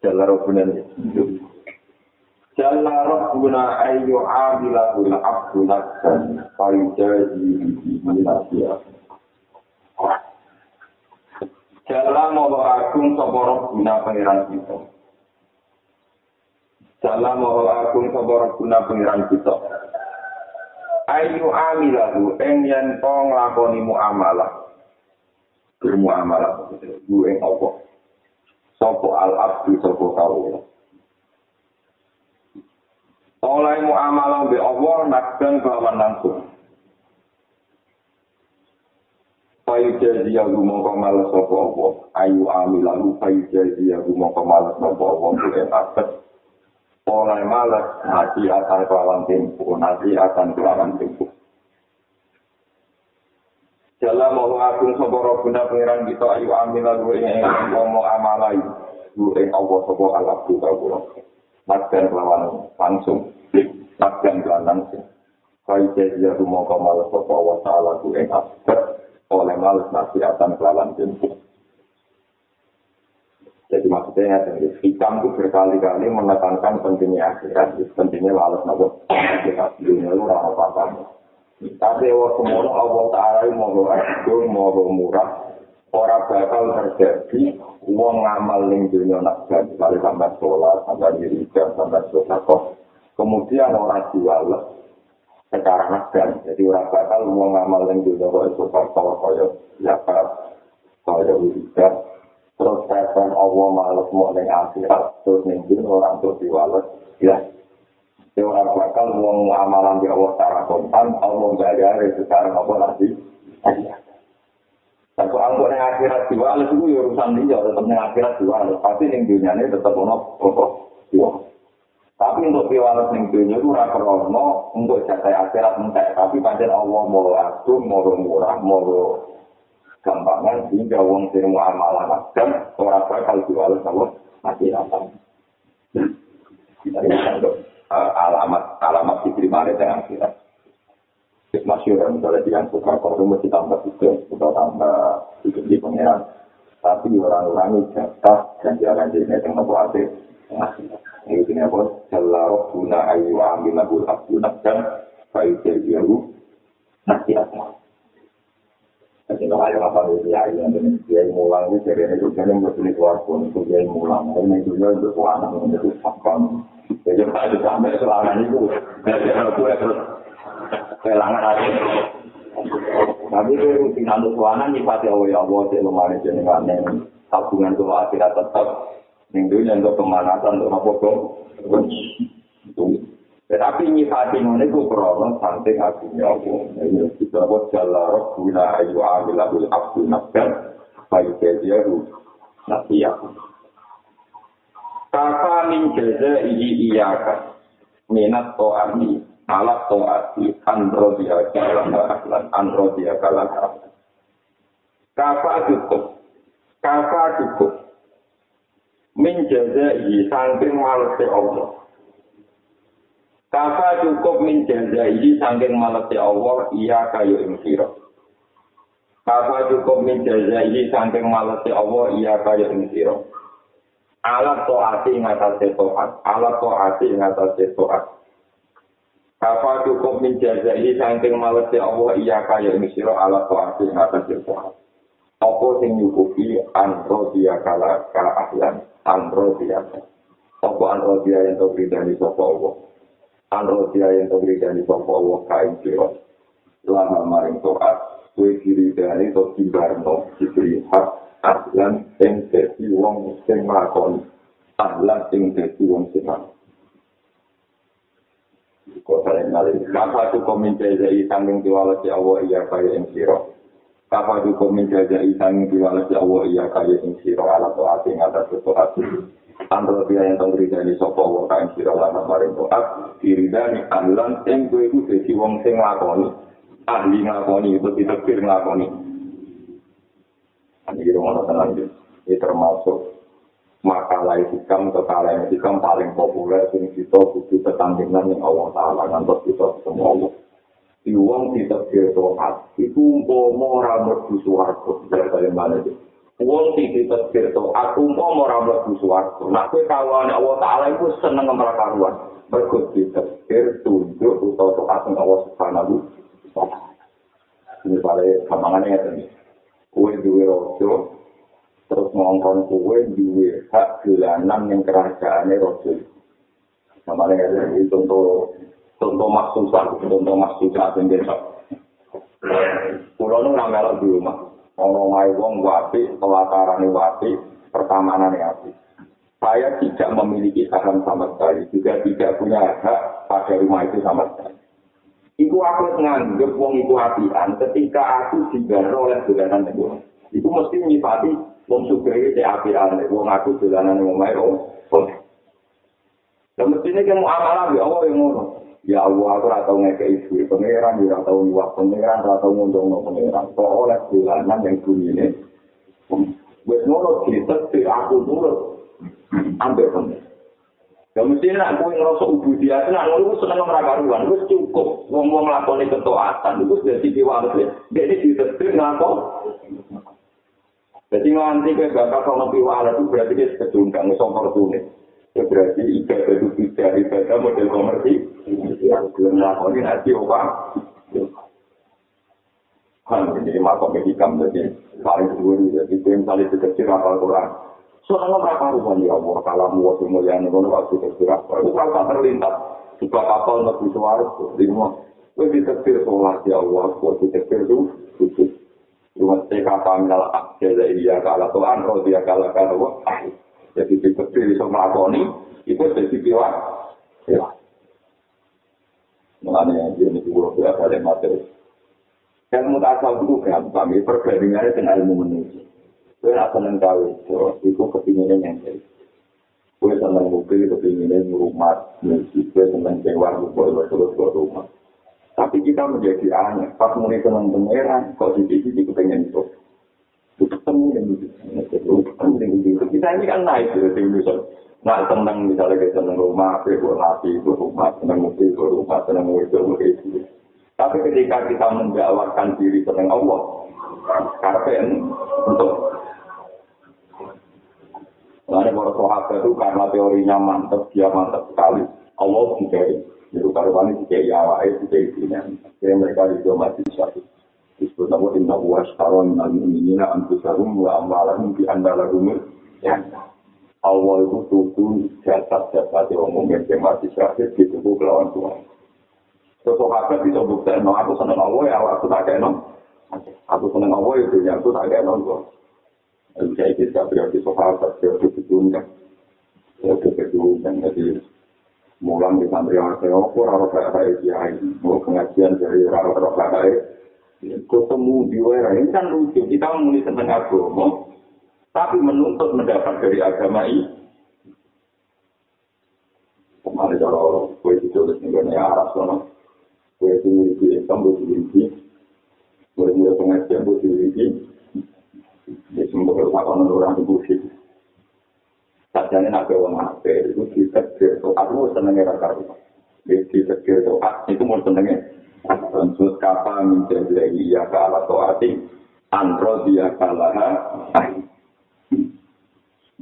Jalla Rabbuna Jalla Rabbuna ayyu amilahul abdu nafsan fayujazi bihi minasiyah. Jalla moho agung sapa Rabbuna pangeran kita. Jalla moho agung sapa Rabbuna pangeran kita. Ayu amilahu ing yen to nglakoni muamalah. Bermuamalah, gue ing apa? Sopo al abdi sopo kawula. Oleh muamalah be Allah nakdan kelawan langsung. Fayu jadi aku mau kemales sopo Allah. Ayu amil lalu fayu jadi aku mau kemales sopo Allah. Boleh takut. Oleh malas nanti akan kelawan tempo. Nanti akan kelawan tempo. Dalam mau agung sopo robuna pengiran kita ayu amil lalu ini ngomong amalai. Ing Allah sopo alab buka kula. Nakdan lawan langsung. Nakdan lawan langsung. Kaya jadi rumah kamal sopo wa ta'ala ku ing asbet. Oleh males nasihatkan kelawan jemput. Jadi maksudnya ya, hikam itu berkali-kali menekankan pentingnya akhirat, pentingnya lalu nopo akhirat dunia itu ramah apa Tapi waktu semono Allah Ta'ala mau agung, mau murah, orang bakal terjadi uang ngamal ning dunia nak jadi kali sampai sholat, sampai wiridan, sampai kok. Kemudian orang jual secara nasdan. Jadi orang bakal uang ngamal ning dunia kok sodako, kaya zakat, kaya wiridan. Terus kapan Allah males mau ning akhirat, terus ning dunia orang terus diwales, ya. Orang bakal uang amalan di Allah secara kontan, Allah nggak secara apa nanti. Satu angkut yang akhirat dua alis itu urusan dia, tetap yang akhirat dua alis. Pasti yang dunia ini tetap ono pokok dua. Tapi untuk diwales yang dunia itu rasa ono untuk jatah akhirat entek. Tapi pada Allah mau agung, mau murah, mau gampangan sehingga uang sing mau amalan akan orang bakal diwales Allah akhirat. Kita lihat alamat alamat diterima oleh akhirat. masyur misalnya dengan suka kok mesti tambah itu suka tambah itu di pengiran tapi orang-orang ini jatah dan jangan jadi yang nopo ate ini ini apa? Selalu guna ayu ambil lagu abdu nakdan baik jadi aku nanti apa jadi kalau ayo apa dia ayu yang ini dia mulang ini jadi ini juga yang berbeli keluar pun itu dia mulang. Ini juga untuk anak itu fakon jadi kalau sampai selama itu dari aku terus kelangan hati. Tapi itu rutin anu suanan nyipati Allah ya Allah cek lemari jenengan yang tabungan itu akhirat tetap. Yang dunia untuk pemanasan untuk apa kok tetapi nyipati ini itu krono santai hatinya Allah ini kita buat jalan guna ayu amil abul abdu nafkan baik dia itu nasihat. Kaka min jaza iyi iyaka minat to'ani alat to'ati andro dia kalah aklan andro dia kalah kafa cukup kafa cukup. Menjaga i saking malese Allah kafa cukup menjaga i saking malese Allah iya kayu sira kafa cukup menjaga i saking malese Allah iya kayu sira alat to'ati ngatasi to'at alat to'ati ngatasi to'at Kafa cukup menjajai saking malesi Allah iya kaya ini siro ala to'ati atas Tuhan. Apa sing nyukupi andro dia kala ka ahlan andro dia. Apa andro dia yang tau bridani sopa Allah. Andro dia yang tau bridani sopa Allah kain siro. Lama maring to'at. Kue kiri dani to timbarno diberi hak ahlan sing desi wong sing lakon. Ahlan sing desi wong sing lakon. kota yang ngalih. Maka itu komentar dari sangking diwala si Allah iya kaya yang siro. Kafa hukum menjaga isang diwalas ya Allah iya kaya ing siro ala to'at ing atas to'at. Antara dia yang tahu ridani sopo wa kain siro lama maring to'at. Diridani ahlan ing kue ku desi wong sing lakoni. Ahli nglakoni itu ditekir nglakoni. Ini kira ngono tenang Ini termasuk makalah hikam kalah hikam paling populer sing kita butuh tetanggingan yang Allah Ta'ala ngantos kita semua Allah. Di uang kita berdoa, itu umpama orang mlebu swarga, dari mana itu? Uang kita berdoa, umpama orang mlebu swarga. Nah, kowe kawan Allah Ta'ala itu seneng ngemrakaruan. Mergo ditekir tunjuk utawa doa sing Allah Subhanahu wa taala. Ini pada gampangannya ya tadi. Kue duwe rojo, terus ngongkon kue duwe hak dolanan yang kerajaannya rojo. Namanya ya tadi, contoh contoh maksusah, contoh maksusah yang desa. Pulau nu ramelok di rumah. Ono ngai wong wapi, pelataran wapi, pertamanan wapi. Saya tidak memiliki saham sama sekali, juga tidak punya hak pada rumah itu sama sekali. Iku aku nganggep wong iku apian ketika aku digaro oleh dolanan itu. Iku mesti nyipati wong sugih iki apian wong aku dolanan wong mae oh. Dan mestinya kan mau amalan ya Allah yang ngono. Ya Allah aku ora tau ngekek ibu pangeran, ora tau nyuwak pangeran, ora tau ngundang pangeran. Kok oleh dolanan yang bunyi Wes ngono ditetep aku nurut. Ambil pangeran. Ya mesti nak kowe ngrasa ubudiyah nak ngono seneng ora karuan wis cukup wong-wong lakoni ketaatan iku dadi diwales dadi ditetir ngapa Jadi nanti kowe bakal kono piwala itu berarti dia kedundang iso fortune. Ya berarti ibadah itu tidak ibadah model. Yang belum lakoni nanti apa? Kan ini makom medikam jadi paling dulu jadi kowe misalnya dikecil apal Quran. Soalnya mereka rumah ya Allah, kalau mau semua yang ngono waktu tergerak, itu kalau terlintas, juga kapal nabi suara, di rumah, gue ditetir sholat ya Allah, gue ditetir itu, khusus. Cuma saya kata minal akjada iya kalah Tuhan, kalau dia kalah kalah jadi ditetir bisa melakoni, itu jadi piwat, ya. Mengenai yang ini juga berada di materi. Ilmu tasawuf itu gampang, perbandingannya dengan ilmu manusia. Kue nak seneng gawe, itu kepinginnya yang kayak. Kue seneng mobil, kepinginnya rumah, musik, kue seneng sewa, kue terus ke rumah. Tapi kita menjadi aneh, pas mulai seneng pangeran, kok di kepengen itu. Itu yang itu, ketemu yang itu. Kita ini kan naik dari Indonesia. Nah, seneng misalnya kita seneng rumah, buat hati, ke rumah, seneng mobil, ke rumah, seneng mobil, ke rumah, Tapi ketika kita mendakwakan diri seneng Allah, karena untuk Lalu para sahabat itu karena teorinya mantap, dia mantap sekali. Allah juga itu karuan juga ya awal juga isinya. Jadi mereka juga masih satu. Disebut nama inna huwa sekarang minal mu'minina antusarum wa amalahum di andalahum ya. Allah itu tutup jasad-jasad yang umumnya yang masih syahid di tubuh kelawan Tuhan. Terus sahabat bisa buktiin, no, aku seneng Allah ya, aku tak no. Aku seneng Allah ya, aku tak kayak no. Bisa ikut gak berarti sahabat, berarti diundang. Berarti diundang, jadi mulang di santri orang apa rara kaya kiai, mau pengajian dari rara kaya, ketemu di wera ini kan lucu, kita menulis tentang agama, tapi menuntut mendapat dari agama ini. Kemarin kalau kue ditulis di dunia Arab sana, kue itu memiliki Islam, kue memiliki, kue memiliki pengajian, kue memiliki, Ya semua kalau orang itu sih. Sajane nak wong ape itu ditetir to aku senenge ra karo. Dia ditetir to itu mau senenge. Tentu kapa menjadi iya ke ala to ati. Andro dia kalah.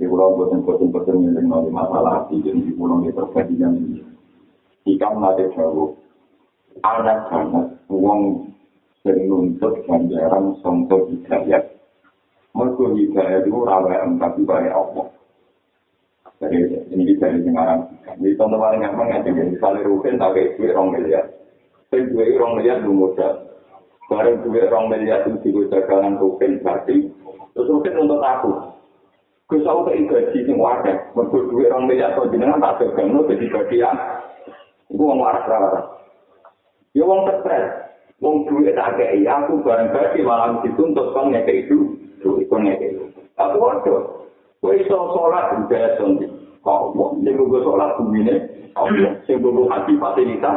Di pulau boten-boten-boten yang nol masalah di jadi pulau ini perbandingan ini. Jika mati jauh, anak-anak uang sering nuntut ganjaran sonto hidayat Mereka hidayah itu rawa empat di bawah Allah. Jadi ini bisa disengarang. Ini contoh paling gampang ya, jadi misalnya tak kayak duit orang miliar. Tapi duit orang miliar belum modal. Barang duit orang miliar itu juga dagangan Rukin berarti. Terus Rukin untuk aku. Tahu ke gaji yang wadah. Mereka duit orang miliar atau jenengan tak lo jadi bagian. Gue mau waras-waras. Ya uang stres. Wong duwe tak kei aku bareng bagi malah dituntut kon ngekei itu. Duwe kon ngekei. Aku waduh. Kowe iso salat udah sonti. Kok wong sing gue salat bumine, Allah sing gue hati fasilitas.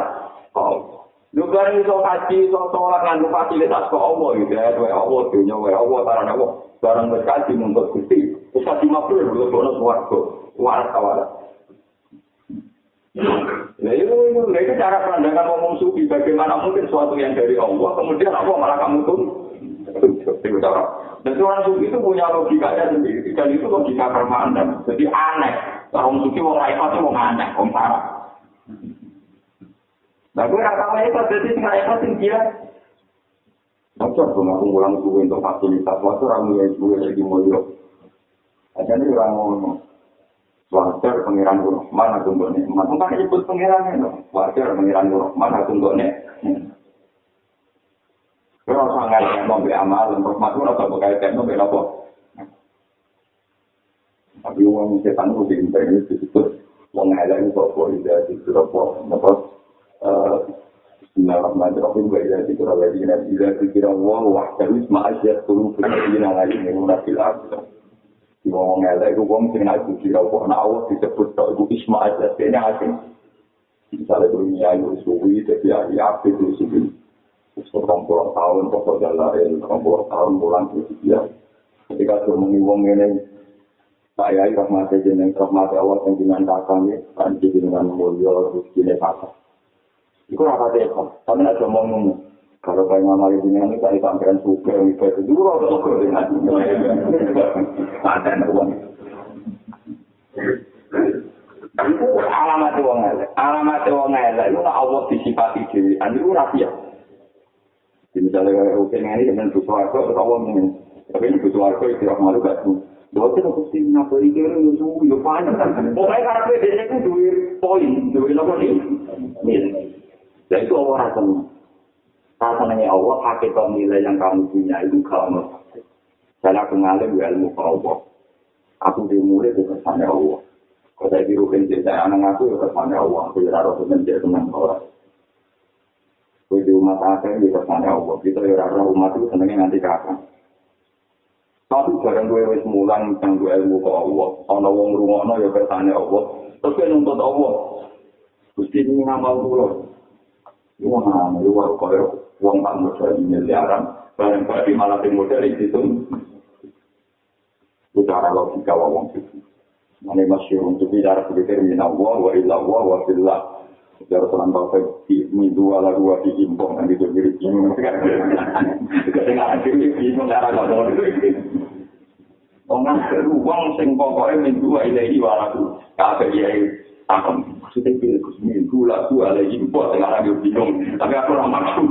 Kok Lu bareng iso kaji, iso sholat nganggo fasilitas kok Allah gitu ya, wae Allah dunya wae Allah barang Allah. Barang wis kaji nuntut Gusti. Kaji mabrur lho kok swarga. Waras kawaras. Nah itu, itu, itu cara pandangan ngomong sufi. Bagaimana mungkin suatu yang dari Allah, kemudian apa malah kamu tuh? Itu. Dan orang sufi itu punya logikanya sendiri. Dan itu logika permanen. Jadi aneh. Orang sufi, orang raifat itu mau aneh, orang parah. Nah, gue rasa apa jadi sing raifat sing kira. Bocor dong aku ngulang suwe untuk fasilitas. Waktu orang yang suwe lagi mulia. Aja nih orang ngomong. Wajar pengiran Rahman aku untuk nikmat. Bukan nyebut pengiran itu. Wajar pengiran Rahman aku untuk nikmat. Kalau sangat yang mau amal, rahmat itu rasa berkaitan dengan apa? Tapi uang setan itu diintai disebut uang elek itu apa? Tidak disebut apa? Apa? Bismillahirrahmanirrahim. Wa idza dzikra alladziina idza dzikra Allah wahdahu isma asyad qulubul ladzina la yu'minuna bil akhirah. wong elek iku wong sing kuwi ora kok nek awak disebut tok iku isma aja dene asing misalnya itu suwi tapi ya apa itu suwi sekarang puluh tahun pokok jalan puluh tahun bulan itu dia ketika suami wong ini saya rahmat jeneng rahmat Allah yang dengan kami kan dengan mulia rezeki kakak itu rapat itu kami ada ngomong Kalau kayak ngamal di sini ini kayak pangeran suka yang itu dulu orang suka dengan ada uang. Itu alamat uang elek. Alamat uang elek itu Allah disifati diri. Andi itu rapi ya. Misalnya oke ini dengan butuh warga, Allah ini. Tapi ini butuh warga itu rahmat juga tuh. Dosa aku sih ora yo yo panen. Pokoke karepe dhewe iku duwe poin, duwe nopo iki. Ya itu ora seneng. Rasanya Allah, hakikat nilai yang kamu punya itu kamu. Saya aku ngalim ilmu ke Allah. Aku dimulai di kesannya Allah. Kalau saya dirukin cerita anak aku, ya kesannya Allah. Aku ya harus menjadi teman orang. Aku di rumah tangga di kesannya Allah. Kita ya rara umat itu senangnya nanti kapan. Tapi barang gue wis mulang tentang gue ilmu ke Allah. Ono wong rumah ya kesannya Allah. Terus gue nuntut Allah. Gusti ini ngamal dulu. Iwan ana, iwan koyo wong tak modal miliaran, bareng bagi malah di modal itu. Bicara logika wong itu. Mane masih untuk bicara berpikir minallah wa illallah wa fillah. Bicara tentang bahasa di minggu ala dua di impong dan itu diri ini. Jadi nggak ada di impong cara ngomong itu. Orang beruang sing pokoknya minggu ilahi waladu. Kafe ya takon maksudnya pilih kusmi gula gula lagi buat sekarang gue bingung. Tapi aku orang maksud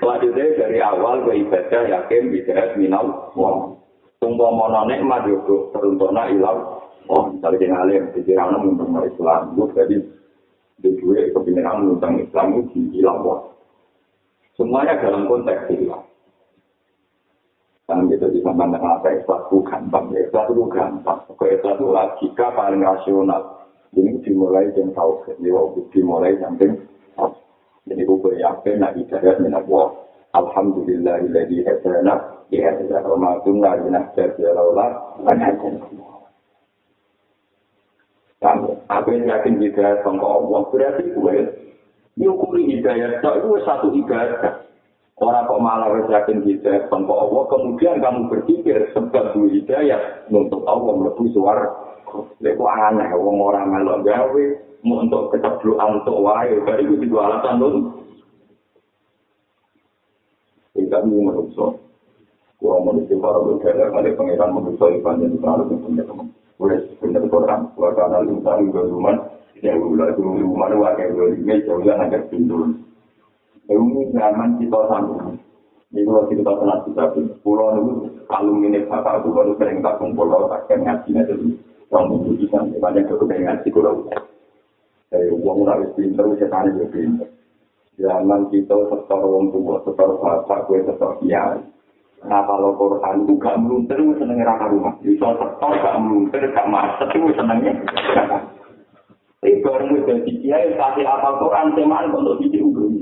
selanjutnya dari awal gue ibadah yakin bisa minal wong tunggu mana nikmat yo teruntuna ilau. Oh misalnya yang alim pikiran untuk Islam. Gue jadi di dua kebenaran tentang Islam itu ilau wong semuanya dalam konteks ilau. Kan gitu. di sama dengan apa ikhlas itu gampang ya ikhlas itu gampang kok ikhlas itu logika paling rasional ini dimulai dengan tahu jadi waktu dimulai sampai jadi gue yakin nak hidayah minat Allah Alhamdulillah illadhi hadana ya hadana wa ma kunna linahtadiya laula an hadana Dan apa yang yakin hidayah sama Allah berarti gue nyukuri hidayah itu satu ibadah Orang kok malah wis yakin hidayah tanpa Allah, kemudian kamu berpikir sebab dua hidayah untuk Allah melebu suara. Lepas aneh, wong orang melok gawe, mau untuk kecebluan untuk wae, dari itu dua alasan dulu. Tidak mau menusuk. Gua mau disini para berkata, kali pengiran menusuk ikan yang terlalu punya teman. Boleh benar Quran, gua karena lu tahu gue rumah, yang gue lagi rumah, wakil gue di meja, gue agak pintu. Ini zaman kita sambung. Ini kalau kita pernah kita pulau itu kalau ini pulau itu sering tak kumpul tak kan ngaji nanti yang membutuhkan banyak kepengen ngaji pulau. Dari uang harus pintar, setan juga pintar. Zaman kita setor uang tua, setor bapak, gue setor kiai. Nah kalau Quran itu gak melunter, gue senengnya raka rumah. Bisa setor gak melunter, gak masak, gue senengnya. Baru gue jadi kiai, kasih apa Quran, teman untuk video gue.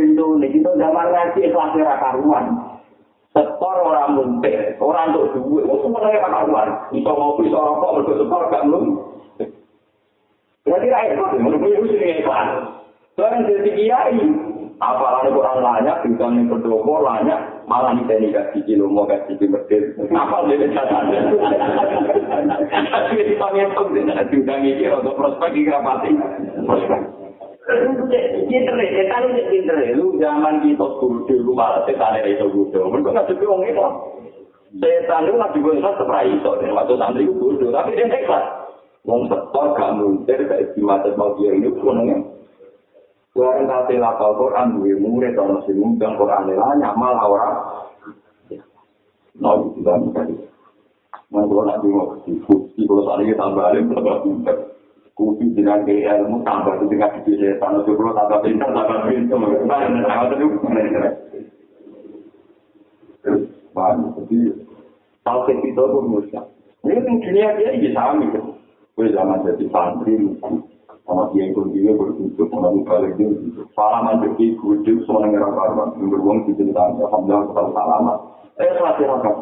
Pintu nih kita zaman ngaji ikhlas ora karuan. Sektor orang muntir, orang untuk duit, itu semuanya karuan. Bisa ngopi, bisa rokok, mergo sektor gak belum. Berarti rakyat itu menurut itu sini ikhlas. Soalnya jadi kiai, apalagi kurang banyak, bisa nih berdoa banyak, malah nih tadi kasih kilo mau kasih kilo berdiri. Apa dia catatan? Tapi di panggil tuh, tidak diundang ini untuk prospek di kerapati. Prospek. Itu. Lu zaman kita kudu, lu malah setan itu kudu. Mereka nggak jadi orang itu. Setan itu nggak juga nggak seperai itu. Dan waktu santri itu kudu, tapi dia nekat. Wong setor gak muntir, kayak di mata mau dia ini punungnya. Orang kata lakal Quran, gue murid, orang si mundang Quran, nilainya malah orang. Nah, itu kan tadi. Kalau nak bingung, di kalau saat ini tambah alim, tambah pinter. Kudu dengan gaya ilmu tambah itu dengan di setan. Itu kalau tambah pintar tambah pintar nah nah itu terus paham jadi kalau kita pun musya ini yang dunia dia ini sama gitu gue zaman jadi santri sama dia ikut dia berkumpul orang balik dia salaman jadi kudu semua negara baru beruang di cerita alhamdulillah kalau salaman. Eh selesai rakam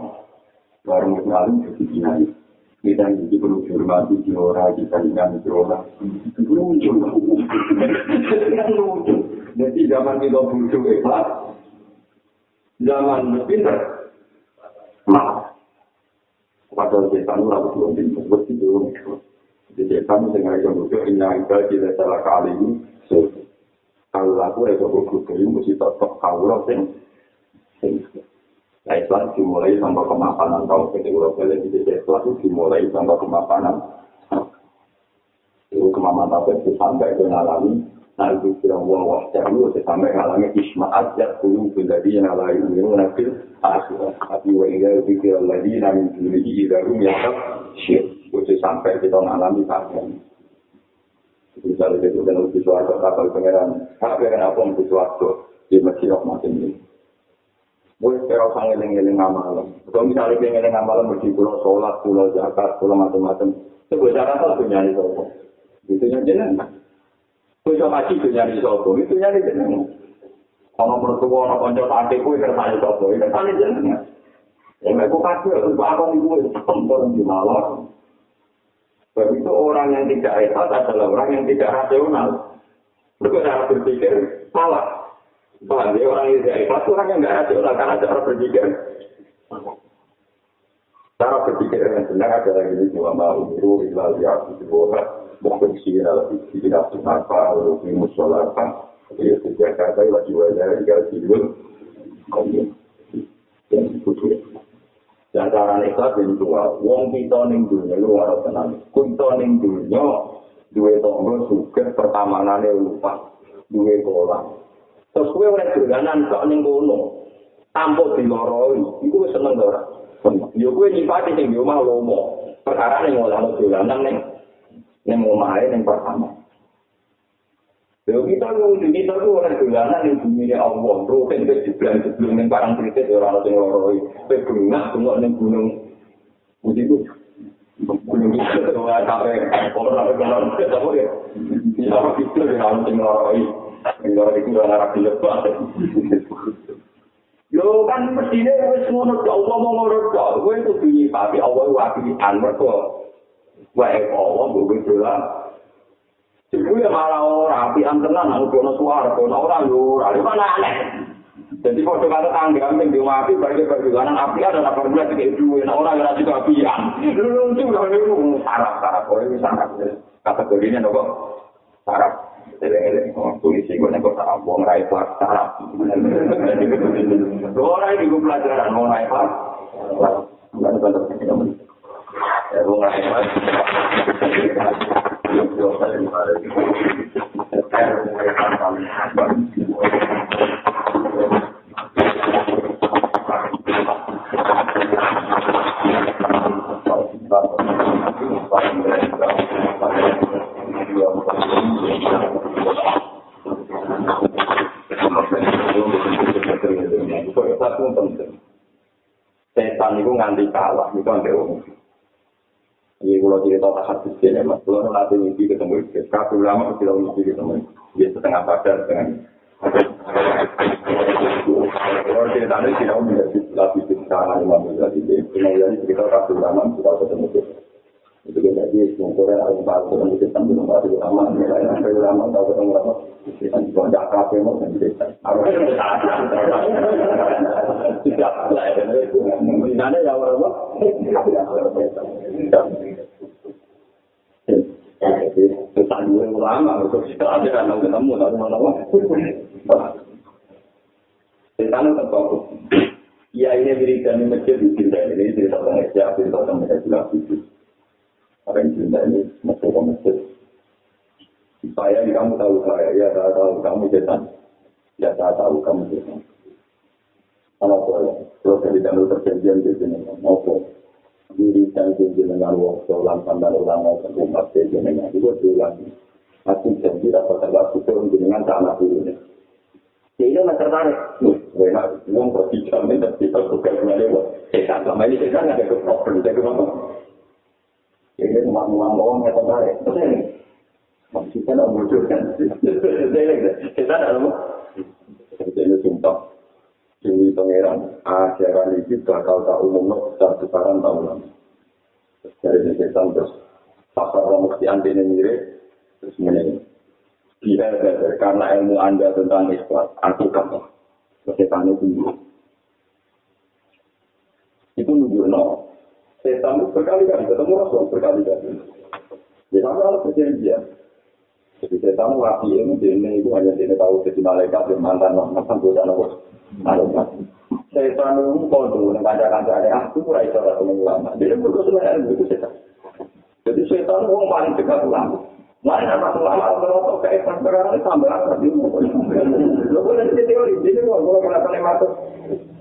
baru ngalim jadi kiai kita ini perlu dihormati di orang, kita ingat di orang. Lucu. Lucu. Jadi zaman kita butuh ikhlas, zaman pinter. Nah, padahal setan itu harus belum pinter, mesti belum. Jadi setan itu nggak bisa butuh, ini yang kita salah kali ini. Kalau aku butuh ini, mesti tetap kau sih. Islam dimulai sampai kemapanan tahun ketika Eropa balik di Islam itu dimulai sampai kemapanan. Itu kemapanan itu sampai ke ngalami. Nah, itu kira wah wah cahyu sampai ngalami ismaat ya kulu bila dia ngalami ini nafil akhir. Tapi wa ila zikir lagi nami diri darum ya syir. Itu sampai kita ngalami kalian. Misalnya itu kan lebih suarga kapal pangeran. Tapi kenapa lebih suarga di Mesir makin ini? Wes kira usah ngeling-ngeling amalan. Kalau misalnya dia ngeling amalan mesti pulau sholat, pulau zakat, pulau macam-macam. Itu cara apa tuh nyari sopo? Itu yang jeneng. Kau coba ngaji tuh nyari sopo, itu nyari jeneng. Kalau gua orang konco sakit, kau kersane sopo, itu kersane jeneng. Ya mereka kasih, itu apa nih gue tempel di malam. Sebab itu orang yang tidak etat adalah orang yang tidak rasional. Mereka cara berpikir salah. Paham ya orang yang tidak ikhlas orang yang nggak rasional karena cara berpikir. Cara berpikir yang benar adalah ini cuma mau itu ilal ya itu boleh mungkin sih dalam tidak apa lebih musolatan. Jadi sejak kata lagi wajar jika tidur kami yang itu dan cara ikhlas ini dua wong kita ning dunia lu harus tenang. Kita ning dunia dua tonggo suka pertamanannya lupa. Dua kolam Terus kowe ora dolanan kok ning kono. Tanpa diloroi, iku wis seneng ora. Yo kowe nyipati sing yo mah lomo. Perkara ning ngolah dolanan ning ning omahe ning pertama. Yo kita lu di kita lu ora dolanan ning bumi Allah. Rutin wis dibilang sebelum ning barang kritis ora ono sing loroi. Kowe bengah bengok ning gunung. Budi ku gunung itu ora kape ora ora ora apa ya. Ya itu ora ono sing loroi. Enggak itu udah ngarap di lepas. Yo kan mestinya wis ngono kok Allah mau ngono kok. Kowe itu bunyi tapi Allah wae an mergo. Wae Allah mbok dolan. Iku ya malah ora api antenan nang kono suara kono ora yo ora mana aneh. Jadi foto kata tangga yang di api bagi perjuangan api ada apa belas kayak dua orang yang juga apian. Dulu itu udah itu sarap sarap oh ini sarap kata begini kok polisi gue nengok tak wong rai kelas sarap. Orang ini gue pelajaran wong rai kelas. Enggak ada bantuan kita men. Ya wong rai kelas. Yo yo Setan itu nganti kalah, itu sampai umum. Ini kalau cerita tak hadis ya, mas. Kalau nanti mimpi ketemu, kabel lama kita mimpi ketemu. Dia setengah sadar, setengah Kalau cerita ini tidak menjadi lagi cerita Imam Ghazali. Imam Ghazali cerita kasih ulama kita ketemu kita. Itu jadi semuanya harus bahas ketemu kita belum bahas ulama. Sampai ulama tahu ketemu ulama. Kita juga tidak kafe mau dan cerita. Tidak lah. Ini ya orang apa? Kita dua ulama, kita ada kan ketemu, tak ada apa. Setan itu terpaku. Ya ini wiridan di masjid di cinta ini cerita tentang siapa cerita tentang mereka bilang yang cinta ini masuk ke masjid. Saya kamu tahu saya, ya saya tahu kamu setan. Ya saya tahu kamu setan. Apa boleh? Kalau saya tidak perjanjian di sini, apa? Wiridan di sini dengan waktu ulang sampai ulang mau ke di sini, itu ulang. Masih janji dapat terlalu turun dengan tanah turunnya. Sehingga nggak tertarik. Enak, ngomong dan kita. Selama ini nggak ada saya? Ini cuma ngomong nggak tertarik. Betul Maksudnya nggak muncul kan? Setan ada apa? Ini sumpah. Ini pangeran. Ajaran itu bakal tak umum, tak sekarang tak ulang. Dari setan terus pasar orang mesti anti mirip. Terus menengok. Dia karena ilmu Anda tentang ikhlas, aku kamu. Setan itu Itu nunjuk no. Setan itu berkali-kali ketemu Rasul berkali-kali. Dia sama kalau perjanjian. Jadi setan rapi yang ini itu hanya dia tahu jadi malaikat yang mantan mantan bosan aku. Malaikat. Setan itu kodoh dengan kaca-kaca ada aku kurang itu rasa ulama. Dia berdoa sebenarnya itu setan. Jadi setan itu paling dekat ulama. Mana satu lama kalau kayak Lo boleh jadi teori, jadi kalau kalau kenapa nih masuk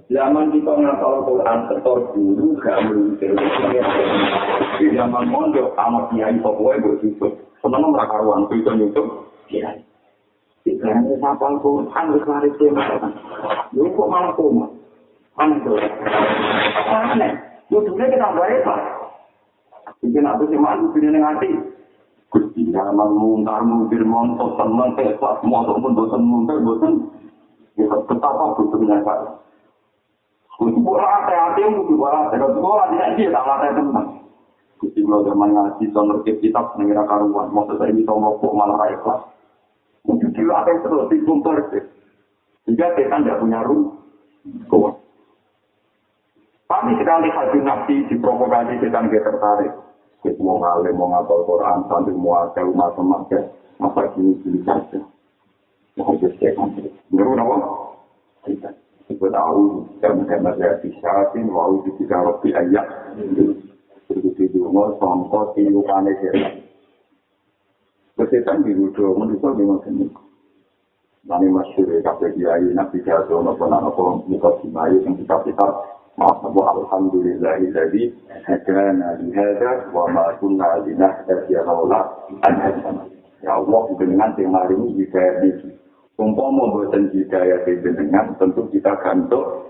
zaman kita ngapal Quran setor dulu gak melukir di zaman mondok sama kiai pokoknya bersifat seneng mereka ruang itu nyusup kiai Sekarang ngapal Quran berkelari dia Lu kok malah koma? Aneh tuh. Aneh. Lu dulu kita bayar pak. Bikin aku sih malu, bikin hati. Gusti zaman muntar muntir montok seneng pesak montok pun bosan muntar bosan. Ya betapa butuhnya pak. Yang tidak. Gusti kalau zaman ngaji sonor ke kitab mengira karuan. Maksud saya bisa ngopok malah raya kelas. Mungkin dilatih terus di buntar. Jika kita tidak punya ruh, kuat. Tapi sekali hati nafsi diprovokasi kita nggak tertarik. Kita mau ngalim, mau ngapal Quran, sambil mau ada rumah semak, masa kini pilih saja. Mau habis cek nanti. Menurut apa? Kita. Kita tahu, karena saya bisa, mau di tiga roti ayat. Itu di rumah, songkot, tilu, kane, kira. Kesetan di rudo, menurut memang seni. Nani masyur, kakek kiai, nabi jatuh, nopo, nopo, muka simayu, yang kita kita Maksudnya Alhamdulillah jadi hadana lihada wa ma kunna linahtadiya laula an hadana. Ya Allah dengan hari ini ini. Umpama buatan hidayah dengan tentu kita gantung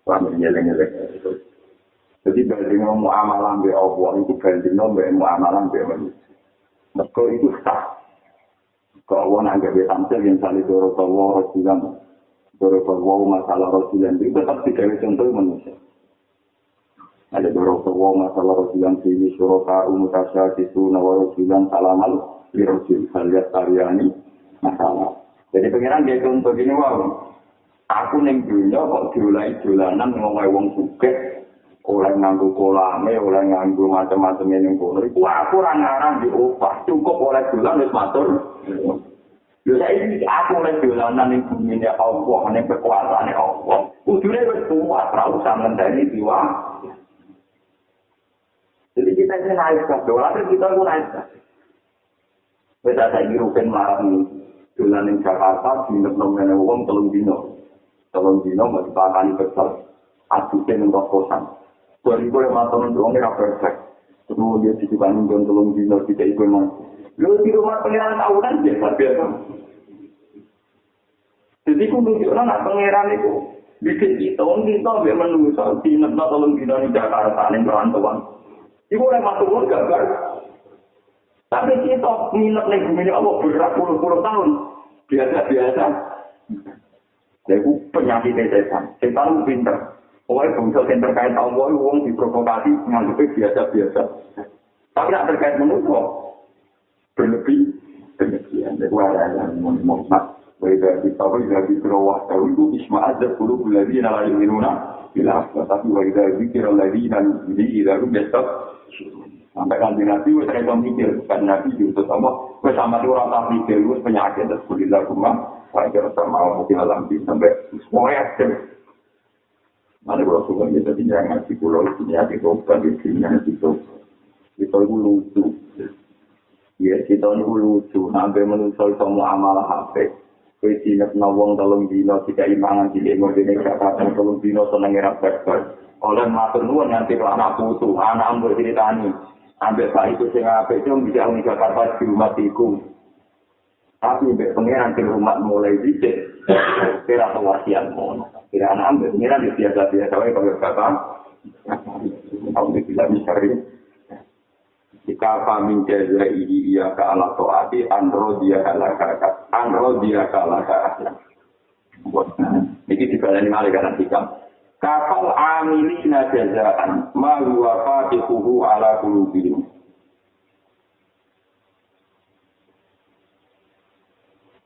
Paham nyeleng-nyeleng. Jadi banding muamalah be Allah itu banding be muamalah be manusia. Mereka itu sah. Kalau Allah nanggap tampil yang saling dorong Allah Rasulullah Dorokor wow masalah Rasulullah itu tetap digawe contoh manusia. Ada dorokor wow masalah Rasulullah ini suroka umutasya kisu nawa Rasulullah salamal di Rasul haliat tariani masalah. Jadi pengiran dia contoh gini wow. Aku neng dunia kok diulai julanan ngomong wong suke oleh nganggu kolame, oleh nganggu macam-macam yang kono. Iku aku orang ngarang diupah cukup oleh julan wis matur. Lha saiki aku lek dolanan ning bumi ne Allah, ning kekuasaan Allah. Kudune wis kuat, ora usah ngendani jiwa. Jadi kita ini naik ke dolar, kita pun naik ke. Kita saya rugen marah nih. Dolan ning Jakarta, di nomene wong telung dino. Telung dino mau dipakani besar. Aduknya ning kosan. Dari gue yang mantan untuk orang perfect. Terus dia ditibani dengan telung dino, tidak ikut Lu di rumah pengiran tahunan biasa biasa. Jadi aku nunjukkan anak pengiran itu. Bikin kita, kita biar menunggu di negara tolong kita di Jakarta, ini perantauan. Ibu oleh masuk pun. Tapi kita minat nih bumi Allah berpuluh-puluh tahun. biasa-biasa. Itu penyakit setan. Setan itu pinter. Pokoknya bangsa yang terkait Allah, wong diprovokasi, nganggapnya biasa-biasa. Tapi tidak terkait manusia. Berlebih, berlebihan. Itu ada yang Muhammad. Waidah kita, waidah kita, waidah itu isma'ad dan bulu buladi nala yuminuna. Bila tapi waidah zikir lagi dan jadi tidak biasa. Sampai nanti nanti, waidah kita mikir. Kan Nabi juga sama. Waidah sama itu orang tak mikir, waidah penyakit. Dan sebuah rumah. Waidah sama mungkin alam sampai semuanya. Mana kalau suka kita tinggal ngaji pulau, ini hati bukan di sini ngaji itu. Kita itu lucu. Ya, kita itu lucu. Sampai menusul semua amal HP. Kue sinet nawang tolong dino, tidak imangan di lingkungan ini, kata-kata tolong dino, seneng ngerap berber. Oleh matur nuwun kalau anak putu, anak ambil ceritani. Ambil pak itu sing apa itu bisa unik Jakarta di rumah tiku. Tapi mbak pengiran di rumah mulai dicek, kira atau wasiat mohon. Kira anak ambil pengiran di biasa-biasa, kalau kata, kalau tidak bisa jika kami jaza ini ia ke ala toati andro dia kalah kakak andro dia kalah kakak ini dibalani malah karena hikam kapal amilina jazaan ma huwa fatihuhu ala kulubihim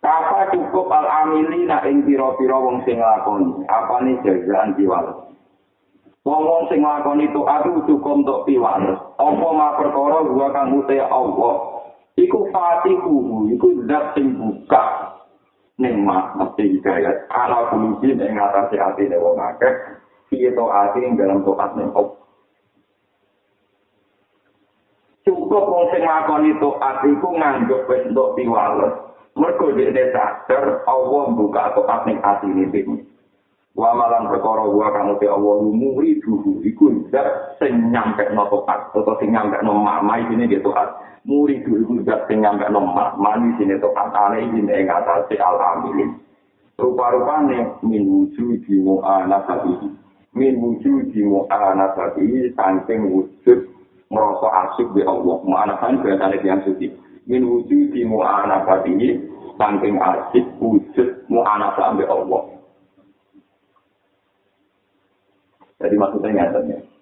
Apa cukup al amilina ing pira-pira wong sing lakoni apane jazaan diwales Wong-wong sing nglakoni itu aku cukup untuk piwales. Apa ma perkara gua kang ute Allah. Iku fatihu, iku zat sing buka ning mesti hidayat. Ala kulubi ing ngatasi ati ne wong akeh. Piye to ati ing dalam toat ning Allah. Cukup wong sing nglakoni itu atiku nganggep wis untuk piwales. Mergo dhekne sadar Allah buka toat ning ati ini. wa malan perkara wa kang te Allah muri dulu iku zat sing nyampe no tokat atau sing nyampe no mamai ini gitu at muri dulu iku zat sing nyampe no mani sini tokat ane ini ing atas al amilin rupa-rupane min wujud di mu'ana sabi min wujud di mu'ana sabi saking wujud merasa asyik di Allah mu'ana sabi berarti yang suci min wujud di mu'ana sabi saking asyik wujud mu'ana sabi Allah Jadi maksudnya nyatanya. Ya.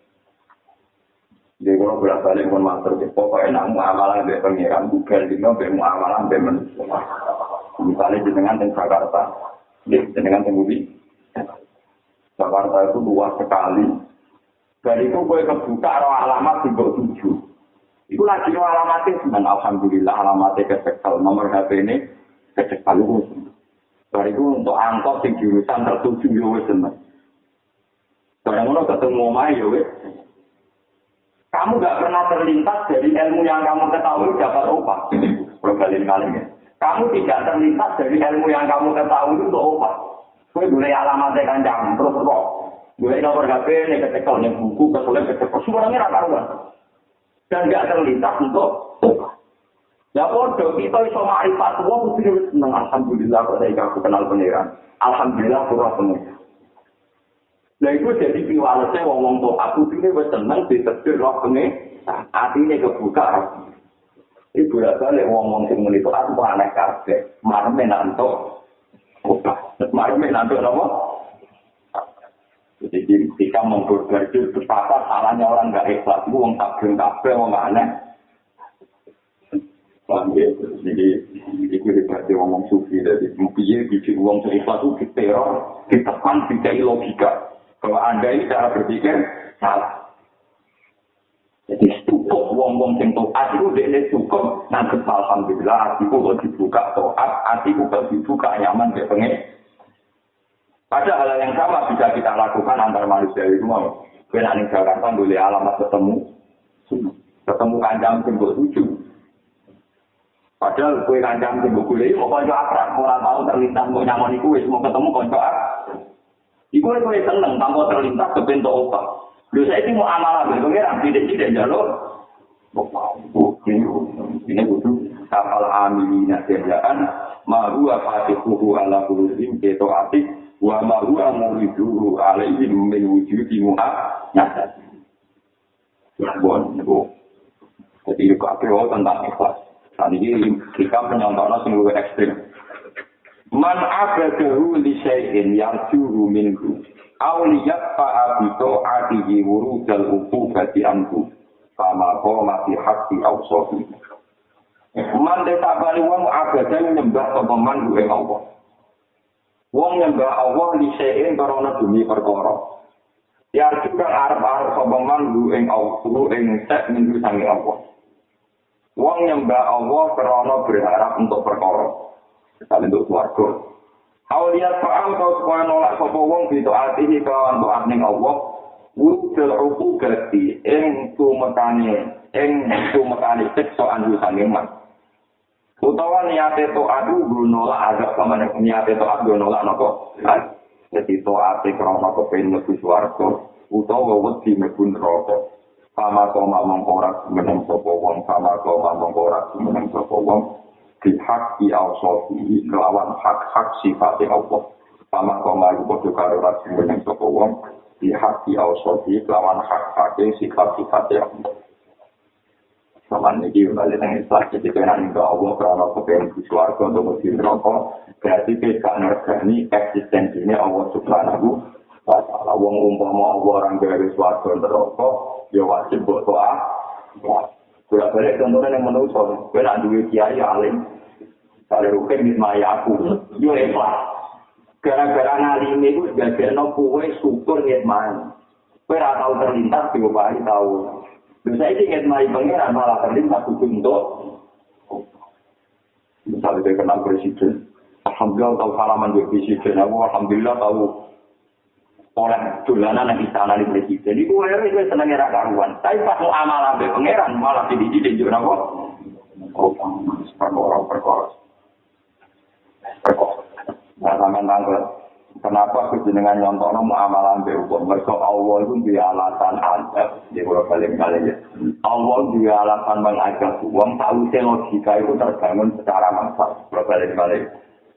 Jadi kalau bolak balik pun master, pokoknya nak muamalah dengan pengiran, bukan dengan muamalah dengan manusia. Misalnya dengan yang Jakarta, dengan yang Budi. Jakarta itu luas sekali. Dan itu gue kebuka roh alamat di tujuh. Itu lagi roh alamatnya, dan Alhamdulillah alamatnya kecekal. Nomor HP ini kecekal itu. Dari itu untuk angkot di jurusan tertuju, ya senang. Barang ngono ketemu omah ya wis. Kamu gak pernah terlintas dari ilmu yang kamu ketahui dapat. Kalau kalian kalian ya. Kamu tidak terlintas dari ilmu yang kamu ketahui itu upah. Kue boleh alamatnya kanjang, terus kok. Gue nomor HP, ini kecekel, ini buku, kesulitan, kecekel. Semuanya rata ruang. Dan gak terlintas untuk. Ya bodoh, kita iso ma'rifat, wah, mesti seneng. Alhamdulillah, kok saya kenal pengiran. Alhamdulillah, kurang pengiran. Lah iku jadi piwalese wong-wong tok aku dene wis seneng ditetir roh penge atine kebuka roh. Iku ora balik wong-wong sing muni tok aku aneh kabeh. Marme marme nanto napa? Jadi ketika memperbaiki betapa salahnya orang nggak ikhlas, itu wong tak gelem kabeh wong aneh. Jadi, itu dibahas ngomong sufi, jadi mungkin bikin uang seikhlas itu diteror, ditekan, tidak logika. bahwa Anda ini cara berpikir salah. Jadi cukup wong-wong sing toat itu dia cukup nanti alhamdulillah hatiku kok dibuka toat, hatiku kok dibuka nyaman dia pengen. Pada hal yang sama bisa kita lakukan antar manusia itu mau. Kena ning Jakarta boleh alamat ketemu, ketemu kanjang sing tujuh. Padahal kue kanjang sing boleh, mau konco akrab, orang tahu terlintas mau nyaman iku wis mau ketemu konco akrab. Iku kowe seneng tanpa terlintas ke bentuk apa. Lho saya mau amalan ben pengiran tidak tidak jalur. Ini butuh kapal amilina kerjaan mahu fatihuhu ala kulubim keto atik wa mahu amuriduhu alaihim min wujudi muha nyata. Bon, bu. Jadi itu apa tentang ikhlas. Saat ini kita penyontonan sing luwih ekstrim. Man abadahu li syai'in yarjuhu minhu. Auliyat fa'abito adihi wurudal ukubati anhu. Sama koma fi hati awsofi. Man detabani wong abadahu nyembah sopaman duwe Allah. Wong nyembah Allah li syai'in karena demi perkara. Yarju kang arep-arep sopaman duwe Allah. Duwe sek minggu sangi Allah. Wong nyembah Allah karena berharap untuk perkara. misalnya untuk suarga. Auliat fa'al kau supaya nolak sopa wong gitu artinya kawan doa ning Allah. Wujud uku gati ing tumekane ing tumekane siksa anju sangeman. Utawa niate to adu nolak agak sama niate to adu nolak nopo. Jadi to ate krono kepen mlebu swarga utawa wedi mlebu neraka. Sama koma mengkorak meneng sapa wong sama koma mengkorak meneng sapa wong bihak di awsofi kelawan hak-hak sifatnya Allah. Sama koma bodoh karo rasi meneng sopo wong bihak di awsofi kelawan hak-haknya sifat-sifatnya Allah. Sama ini balik dengan Islam, jadi kena ke Allah karena kepengen di suarga untuk mesin rokok, berarti kita ngergani eksistensinya Allah subhanahu wa ta'ala. Wong umpama Allah orang dari suarga rokok, ya wajib buat doa. Sudah balik contohnya yang menurut saya, gue nak duit kiai alim, kalau rukin maya aku, yo ikhlas. Gara-gara ngalimi itu sebagai no kue syukur ngitmai. Kue tahu terlintas, diobahi tahu. Saya ini ngitmai pengiran malah terlintas untuk Misalnya dia kenal presiden, Alhamdulillah tahu salaman di presiden, aku Alhamdulillah tahu oleh dolanan yang istana di presiden. Iku wae itu seneng era karuan. Tapi pas mau amal ambil pangeran malah di di di juga kok. Oh, perkara perkara. Perkara. Nah, sampean tanggal. Kenapa kejenengan nyontono mau amalan be hukum? Mereka Allah itu di alasan adab. Di pulau kali kali ya. Allah di alasan mengajak uang. Tahu logika itu terbangun secara massal. Pulau kali kali.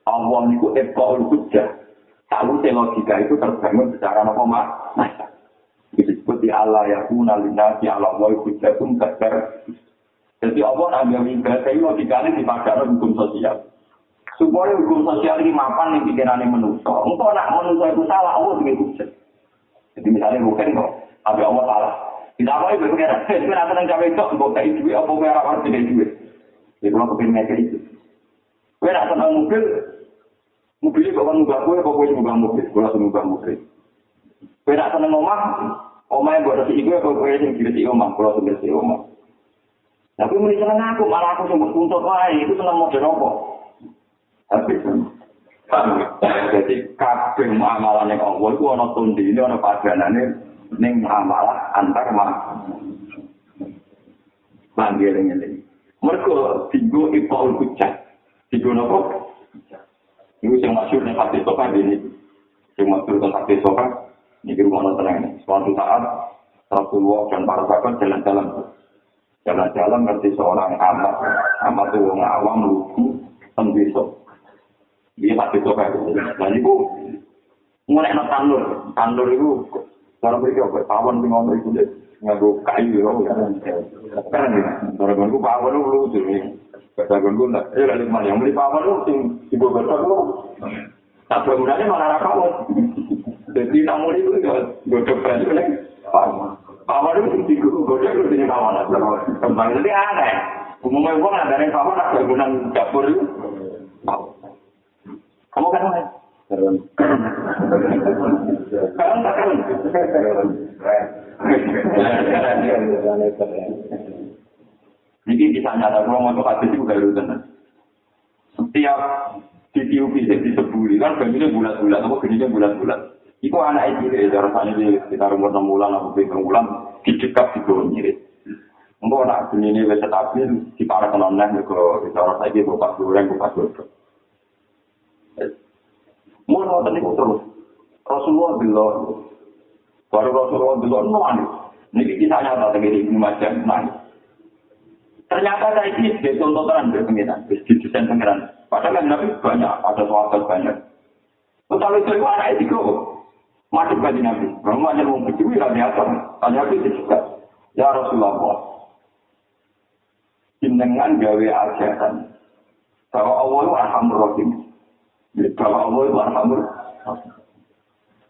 Allah itu ekor hujah. Tahu logika itu terbangun secara apa mak? Disebut di Allah ya kuna linasi Allah wa hujjatun kasar. Jadi Allah ambil ibadah itu logikanya dipakai hukum sosial. Supaya hukum sosial ini mapan yang pikirannya manusia. Engkau nak manusia itu salah, Allah juga hujjat. Jadi misalnya bukan kok, ada Allah salah. Tidak apa itu pengiran. Itu nanti yang cawe itu, engkau kayak duit, apa merah harus tidak duit. Jadi kalau kepingin kayak itu. Kue nak senang mobil, mobilnya kok kan nubah kue, kok kue nubah mobil, kue langsung nubah mobil. Kue nak senang omah, omah yang buat resi gue, kok kue yang diresi omah, kue langsung diresi omah. Tapi mulai senang aku, malah aku sempat tuntut lain, itu senang model apa? Jadi kabeh muamalah yang Allah itu ana tundi ini ana padanane ning muamalah antar mah. Panggil ini. Mereka tigo ipaul kucak. Tigo nopo? Ini yang masyur nih hati sopan ini. Yang masyur tentang hati sopan. Ini rumah tenang ini. Suatu saat Rasulullah dan para sahabat jalan-jalan. Jalan-jalan ngerti seorang amat. Amat itu orang awam lugu. Tembisok. Dia pasti coba itu. Dan itu mulai no tandur, tandur itu cara mereka bertawan di ngomong itu deh, ngaku kayu ya. Kan ya, cara gue pawon itu lucu nih. Kata gue nggak, eh lalu mana yang beli pawon itu sing ibu besar lu. Tak bangunannya malah rakawon. Jadi namun itu gue coba itu nih. Pawon itu sing gue gue gue sini pawon. Kembali nanti aneh. Umumnya gue nggak ada pawon, ada bangunan dapur itu. Kamu kan mana? Kamu tak kan? Jadi bisa nyata kalau mau hadis itu baru tenan. Setiap di TUP di sebuli kan begini bulat-bulat, apa begini bulat-bulat. Itu anak itu ya, rasanya di sekitar umur enam bulan atau tujuh bulan didekat di bawah mirip. Untuk anak begini ini bisa stabil di para penonton ke bicara saya buka goreng buka goreng. Nonton itu terus. Rasulullah bilang, baru Rasulullah bilang, nangis. Ini kisah nyata tegiri ini macam nangis. Ternyata saya ini sebagai contoh terang dari pengiran, di desain pengiran. Padahal yang Nabi banyak, ada sahabat banyak. Tetapi itu itu anak itu masuk ke Nabi. Kamu hanya mau berjudi lah biasa. Tanya Nabi itu juga. Ya Rasulullah, jenengan gawe ajaran bahwa Allah itu alhamdulillah Bahwa Allah itu arhamur.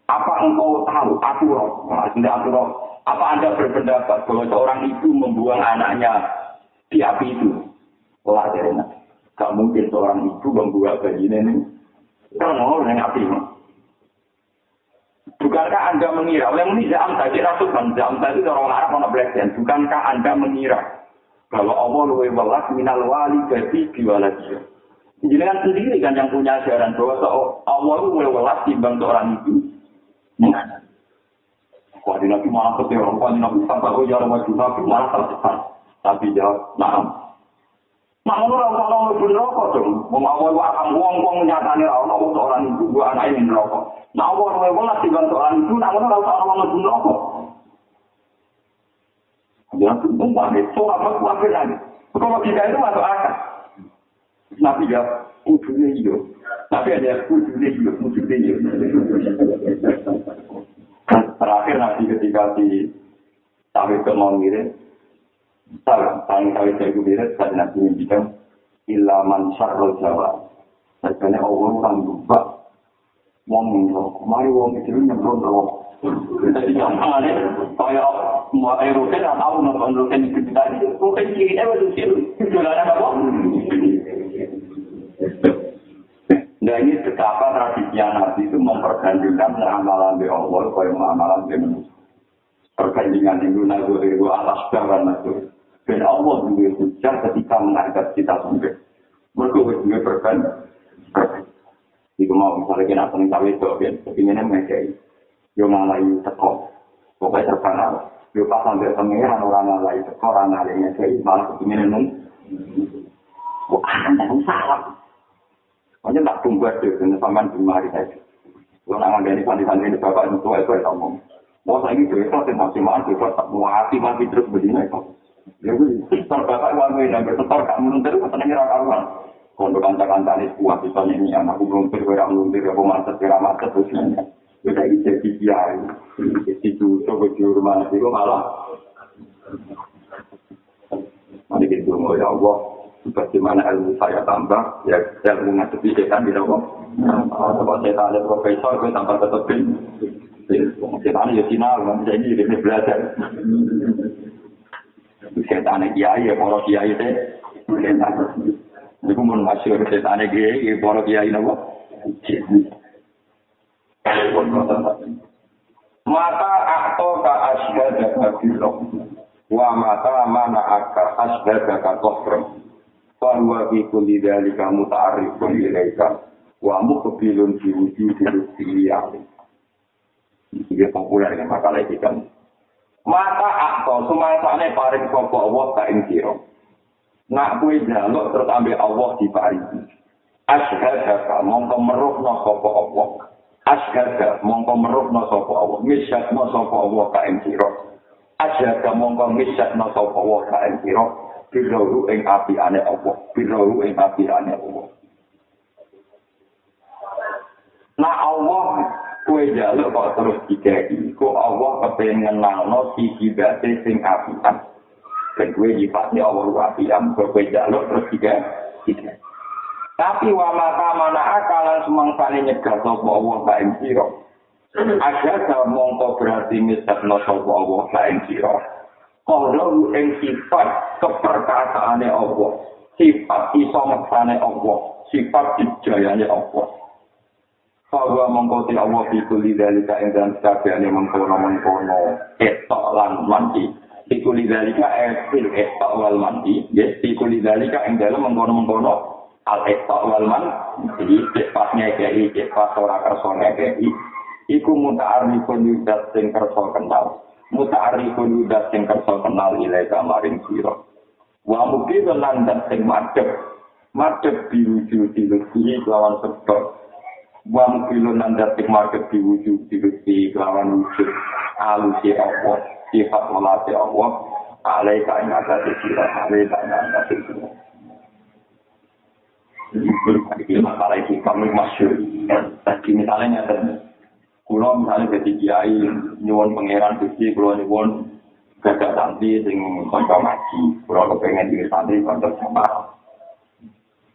Apa engkau tahu aturan? Maksudnya aturan. Apa anda berpendapat bahwa seorang ibu membuang anaknya di api itu? Wah, dari Gak mungkin seorang ibu membuang bayi ini. Kan mau yang api. Bukankah Anda mengira, yang ini jam tadi Rasul kan jam tadi orang Arab mana belajar. Bukankah Anda mengira bahwa Allah lebih welas minal wali jadi biwaladi. Jangan sendiri kan yang punya ajaran bahwa Allah itu lebih welas timbang seorang itu. Wah, di nabi malah kecewa, wah di nabi sampai oh ya Rasul nabi malah tercepat. Tapi jawab, nah, Nah, ngono ora ono mlebu neraka dong. Wong awal wae akan wong-wong nyatane ora ono orang ibu gua anak ini neraka. Nah, awal wae wong lagi bantu orang ibu, nah ngono ora ono mlebu neraka. Ya, itu mana? So apa kuafir lagi? Kalau kita itu masuk akal. Nabi ya, ujungnya iyo. Tapi ada ujungnya iyo, ujungnya iyo. Terakhir nanti ketika di sampai ke mau Salah, paling kali saya kubirat, saya nanti menjadikan ilaman syarul jawa. Saya Allah kan lupa. Wong nyemplung, mari wong itu nyemplung terus. Jadi gampang kaya mau air rutin atau nonton rutin itu tadi, rutin kiri eh itu, jualan apa? Nah ini betapa tradisinya Nabi itu mempergantikan amalan di Allah, kaya amalan di manusia. Perbandingan itu nazar itu atas dan nazar. Dan Allah juga hujan ketika mengangkat kita sampai. Mereka juga berkan. Jika mau misalnya kita cawe itu, kepinginnya mengekei. Yo ngalahi teko. Pokoknya terkenal. Yo pas sampai pengiran orang ngalahi teko, orang ngalahi ngekei. Malah kepinginnya nung. Wah, anda salah. Pokoknya tak tunggu aja, dengan sampean di mari saja. Kalau nangan dari santri-santri ini, bapak itu, itu, itu, ngomong. Mau saya ini, itu, itu, maksimal, itu, tak mati, mati terus begini. Ya wis, setor bapak uang ini, dan bersetor gak meluntir, katanya ngira karuan. Kalau kanca-kanca ini kuat, bisa nyanyi, anakku meluntir, kaya meluntir, aku macet, kira macet, terus nyanyi. Ya kayak gitu, jadi kiai. Jadi itu, coba di rumah, itu malah. Mari kita ngomong, ya Allah, bagaimana ilmu saya tambah, ya ilmu ngadepi setan, gitu kok. Kalau setan ada profesor, gue tambah tetepin. Setan ya final, jadi dia belajar. setan kiai ya para kiai teh. Setan. Niku mun masyhur setan kiai ya para kiai napa? Mata akto ka asyhadu ka wa mata mana aka asyhadu ka kufr fa huwa fi kulli dhalika muta'arrifun ilaika wa muqbilun fi wujudi rusiyyah ini populer dengan makalah kita maka akto sumangsane paring sapa Allah ing sira nak kuwi jaluk terus ambil Allah di paringi. Asyhadu mongko meruhna sapa Allah. Asyhadu mongko meruhna sapa Allah. Misyatna sapa Allah ka ing sira asyhadu mongko misyatna sapa Allah ka ing sira biru ing api ane Allah biru ing api ane Allah Nah Allah kue jaluk kok terus dikei, kok Allah kepengen ngenalno si kibate sing apian. Dan kue nyifatnya Allah apian, kok kue jaluk terus dikei. Tapi wa mata mana akalan semangsane nyegah sapa Allah ka ing sira. Aja mongko berarti misatno sapa Allah ka ing sira. Kalau ing sifat keperkasaane Allah, sifat iso ngeksane Allah, sifat dijayane Allah. Bahwa mengkoti Allah di kuli dalika ing dalam sekabiannya mengkono mengkono etok lan mandi. Di kuli dalika etil etok wal mandi. Yes, di kuli dalika ing dalam mengkono mengkono al etok wal mandi. Jadi cepatnya kei, cepat ora kersone kei. Iku muta'arifun yudat sing kerso kenal. Muta'arifun yudat sing kerso kenal ilai kamaring siro. Wa mungkin landat sing madep. Madep diwujud dilusi lawan sebab Wang kilo nandatik market diwujud diwujud kelawan wujud alusi Allah, sifat melati Allah, alai kain ada di sira, alai kain ada di sira. Ini masalah itu kami masyur. Tadi misalnya kulo misalnya jadi kiai nyuwun pangeran gusti, kulo nyuwun gagak santri sing konco ngaji, kulo kepengen di santri konco sama.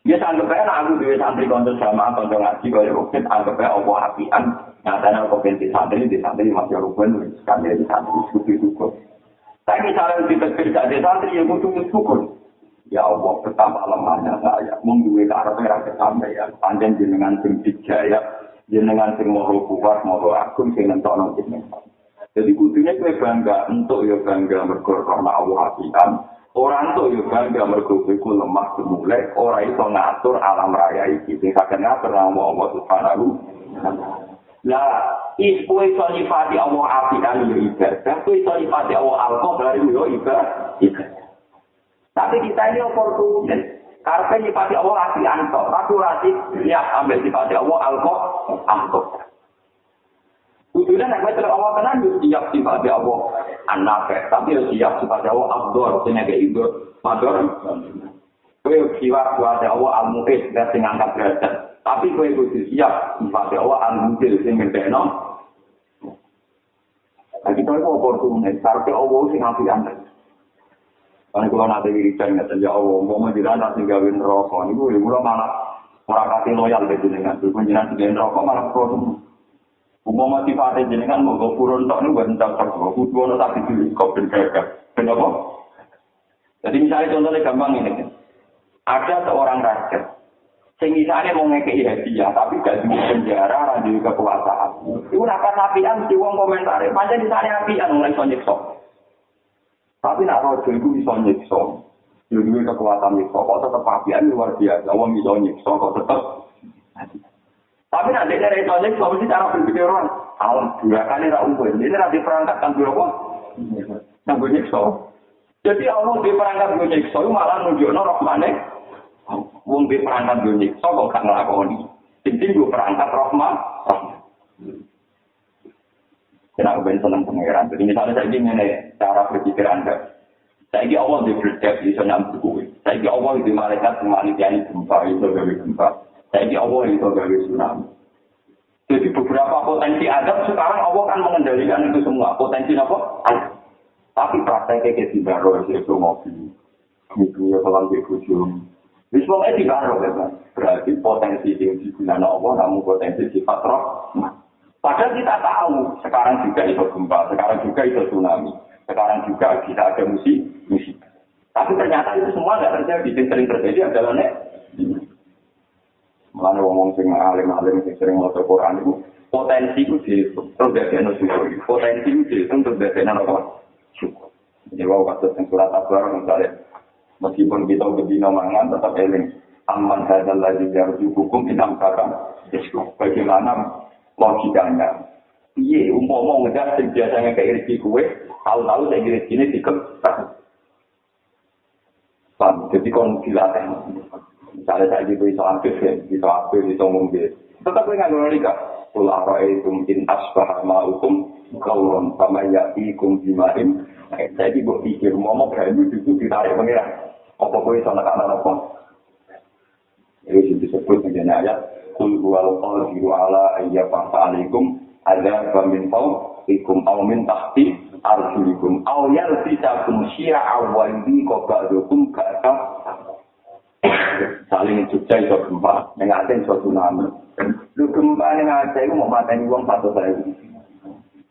Ya anggap aja aku duwe santri konco sama konco ngaji kaya rukun anggap aja Allah apian nyatanya aku binti santri di santri masih rukun kan di santri syukur syukur. Tapi misalnya di tegir jadi santri ya kudu syukur. Ya Allah betapa lemahnya saya mengduwe karep ora kesampaian panjang jenengan sing dijaya jenengan sing mau kuat mau agung sing nentokno jenengan. Jadi kudunya kue bangga untuk ya bangga mergo karena Allah apian Orang tuh yo bangga mergo iku lemah semule, ora iso ngatur alam raya iki. Sing saged ngatur nama Allah Subhanahu Lah, is kowe iso nyifati Allah apian yo ibadah, kowe iso nyifati Allah alqa dari yo ibadah. Tapi kita ini oportunis. Karena nyifati Allah apian tok, tapi ora siap ambil sifati Allah alqa alqa. Kudune nek wis Allah tenan yo siap sifat Allah anafe, tapi yo siap sifat Allah abdur sing nek ibu mador. Kowe siap sifat Allah al-mu'id sing angkat derajat. Tapi kowe kudu siap sifat Allah sing ngendekno. Nah, kita itu oportunis, karena Allah sing ngapi anda. Karena kalau nanti wiridan, ya Allah, mau menjelaskan nanti gawin rokok, ini gue malah orang kasih loyal ke jenengan, berkunjungan dengan rokok malah pro Umum sifatnya jenengan mau purun tok nih buat entah perso, kudu ono tapi dulu kau ben gagah, kenapa? Jadi misalnya contohnya gampang ini, ada seorang raja, sing misalnya mau ngekei hadiah, tapi gak di penjara, di kekuasaan. Itu nakar apian, si uang komentar, panjang misalnya apian mulai so nyekso. Tapi nak rojo itu bisa nyekso, jadi kekuatan nyekso, kok tetap apian luar biasa, uang bisa nyekso, kok tetap. Tapi nanti dari itu aja, kalau mesti cara berpikir orang, alam dua kali rak umum, ini nanti perangkat kan dua kok, yang gue nyekso. Jadi Allah di perangkat gue nyekso, malah nunjuk norok mana, wong di perangkat gue nyekso kok gak ngelakoni. Jadi gue perangkat rahmat, Kenapa gue seneng pengeran? Jadi misalnya saya ingin cara berpikir anda, saya ingin Allah di berdebat di sana gue. Saya ingin Allah di malaikat kemanian gempa itu gawe gempa. Saya ini Allah itu gawe tsunami. Jadi beberapa potensi adab sekarang Allah kan mengendalikan itu semua. Potensi apa? Tapi prakteknya kayak di baru itu mobil. Itu ya kalau di ujung. Di baru kan. Berarti potensi yang digunakan Allah namun potensi sifat roh. Padahal kita tahu sekarang juga itu gempa, sekarang juga itu tsunami, sekarang juga bisa ada musik, musik. Tapi ternyata itu semua nggak terjadi. Yang sering terjadi adalah nek Mulane wong sing alim-alim sing sering maca Quran itu potensi ku di terus dadi syukur. Potensi ku di terus dadi apa? Syukur. Jadi wau kata sing surat misalnya meskipun kita bedino mangan tetap eling aman hadzal ladzi yarju hukum inam kata bagaimana logikanya Iya, umpama ngejar sing biasanya kayak rezeki kue, tahu-tahu saya rezeki ini dikeprak. Jadi kon dilatih. Misalnya saya gitu iso aktif ya, iso aktif, iso ngombe. Tetap gue nggak ngerti kak. Kula apa itu mungkin asbah hukum kauron sama ya ikum jimain. Saya di buat pikir mau mau berani itu ditarik pengiran. Apa gue iso nak anak apa? Itu disebut menjadi ayat. Kul huwal qadiru ala ayya alaikum ada pemintau ikum au min tahti arjulikum au yalbisakum syi'a wa yudi qabadukum ka'ka saling Jogja itu gempa, yang ada itu tsunami. Lu gempa yang ada itu mau mateni uang satu saya.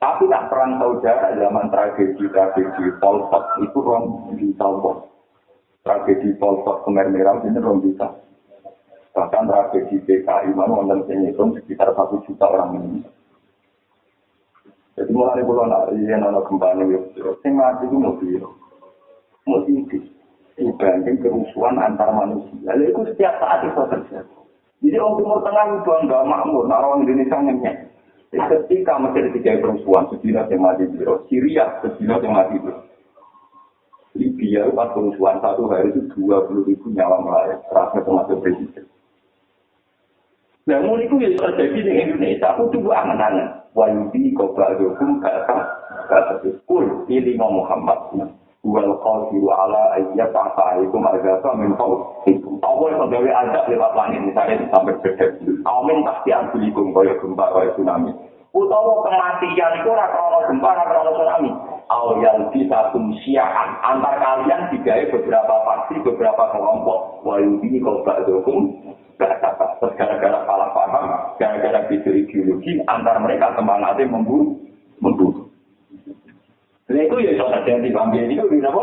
Tapi nak perang saudara zaman tragedi tragedi Polpot itu rom bisa kok. Tragedi Polpot Kemer Merah ini rom bisa. Bahkan tragedi PKI mana wonten sing hitung sekitar satu juta orang ini. Jadi mulai pulau nak yang ada gempa ini, sing mati itu mobil, mobil dibanding kerusuhan antar manusia. Lalu itu setiap saat itu terjadi. Jadi orang Timur Tengah itu enggak makmur, nah orang Indonesia ngenyek. Ketika Mesir tiga kerusuhan, sejila yang mati di Syria, sejila yang mati di Libya, pas kerusuhan satu hari itu dua puluh ribu nyawa melayang, terasa termasuk presiden. Nah, mulai itu yang terjadi di Indonesia, aku tuh angan-angan. Wayudi kau hukum kata kul pilih Muhammad. wal qadiru ala ayyat ta'alaikum azaba min fawqikum. Apa yang gawe azab lewat langit misalnya sampai bedek. Amin pasti ambilikum kaya gempa kaya tsunami. utawa kematian itu krono gempa krono tsunami yang bisa kumsiaan antar kalian digawe beberapa faksi beberapa kelompok wa ini kalau ba'dukum gara-gara salah paham gara-gara beda ideologi antar mereka semangatnya membunuh membunuh Nah itu ya soal terjadi bangga itu bisa apa?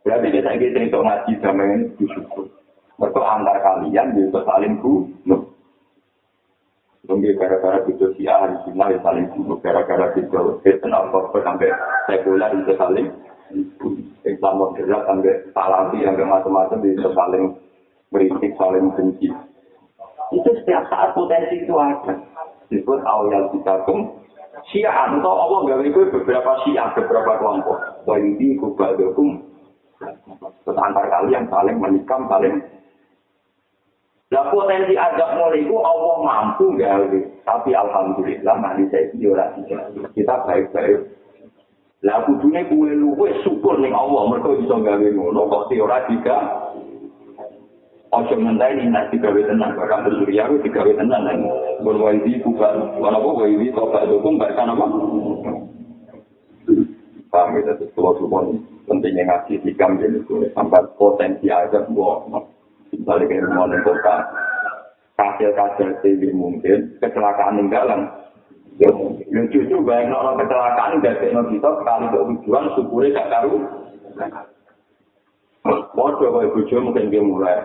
Berarti kita ingin cerita ngaji sama ini bersyukur. Mereka antar kalian bisa saling bunuh. Mungkin gara-gara itu si A di sini ya saling bunuh. Gara-gara itu Kristen Al-Qur'an sampai sekuler bisa saling Islam moderat sampai salafi sampai macam-macam bisa saling beritik, saling benci. Itu setiap saat potensi itu ada. Disebut awal kita pun Syiah atau Allah nggak itu beberapa Syiah, beberapa kelompok. Wah ini kubah hukum. Terus antar kalian saling menikam, saling Nah potensi ajak mulai itu Allah mampu nggak Tapi alhamdulillah nanti saya ora Kita baik-baik. Lah kudune kuwe luwe syukur ning Allah mergo iso gawe ngono kok ora juga. Ojo ngenteni nek digawe tenan barang bersurya ku digawe tenan nang mun wae iki buka wala kok wae iki kok gak dukung gak kan apa. Paham itu kalau pentingnya ngasih hikam jadi sampai potensi aja buat misalnya kayak rumah di kota, kasil-kasil TV mungkin, kecelakaan yang dalam. Ya, yang justru banyak orang kecelakaan dari kita sekali ke tujuan, syukurnya gak tahu. Waduh, kalau ibu mungkin dia mulai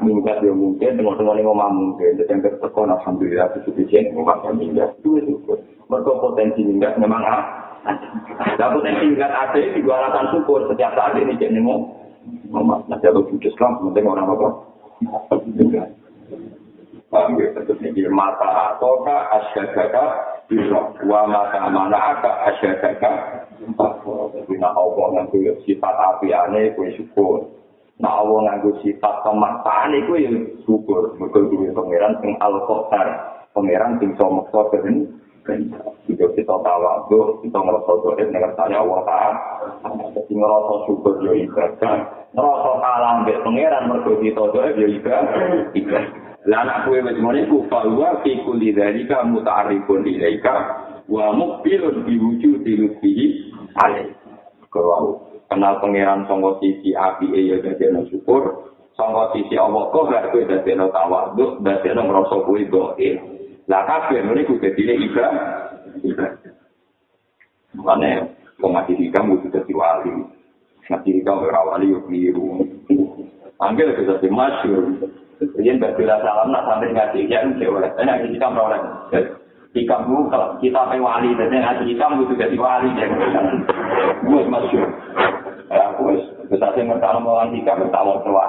minggat ya mungkin, tengok-tengok ini ngomong mungkin, jadi yang ketekon, alhamdulillah, itu bisa ngomong minggat, itu syukur. Mereka potensi minggat memang ada. potensi minggat ada dua alasan syukur, setiap saat ini jadi ngomong. Mama, nanti aku putus Islam, penting orang apa? Paham ya, tentu ini mata atoka asyadaka bisa wa mata mana aka asyadaka Nah Allah nganggu sifat api aneh, kue syukur Nah Allah nganggu sifat kemaksaan itu ya syukur. Mereka dulu pengeran sing al-Qadar. Pengeran sing somokso keren Jika kita tawaduk, kita ngerasa doa dengan tanya Allah Ta'ala. Jadi ngerasa syukur ya ibadah. Ngerasa kalah ambil pengeran mereka kita doa ya ibadah. Lah anak kue wis ngene ku fawa fi kulli dzalika muta'arrifun ilaika wa muqbilun bi wujudi lutfihi alai. Kalau kenal pangeran sangka sisi api ya dadi syukur, sangka sisi Allah kok gak kowe dadi ana tawadhu, dadi ana ngrasa kuwi doe. Lah kabeh ngene ku dadi. Iba. Mane wong mati kudu dadi wali. Mati hikam ora wali yo kliru. Angger bisa dimasyur. Kemudian berbeda salam nak sampai ngaji ya oleh. Enak kita oleh. Jika kalau kita pe wali, jadi ngaji kita butuh jadi wali ya. Gue masuk. Ya, gue bisa sih mereka mau ngaji kita bertawar tua.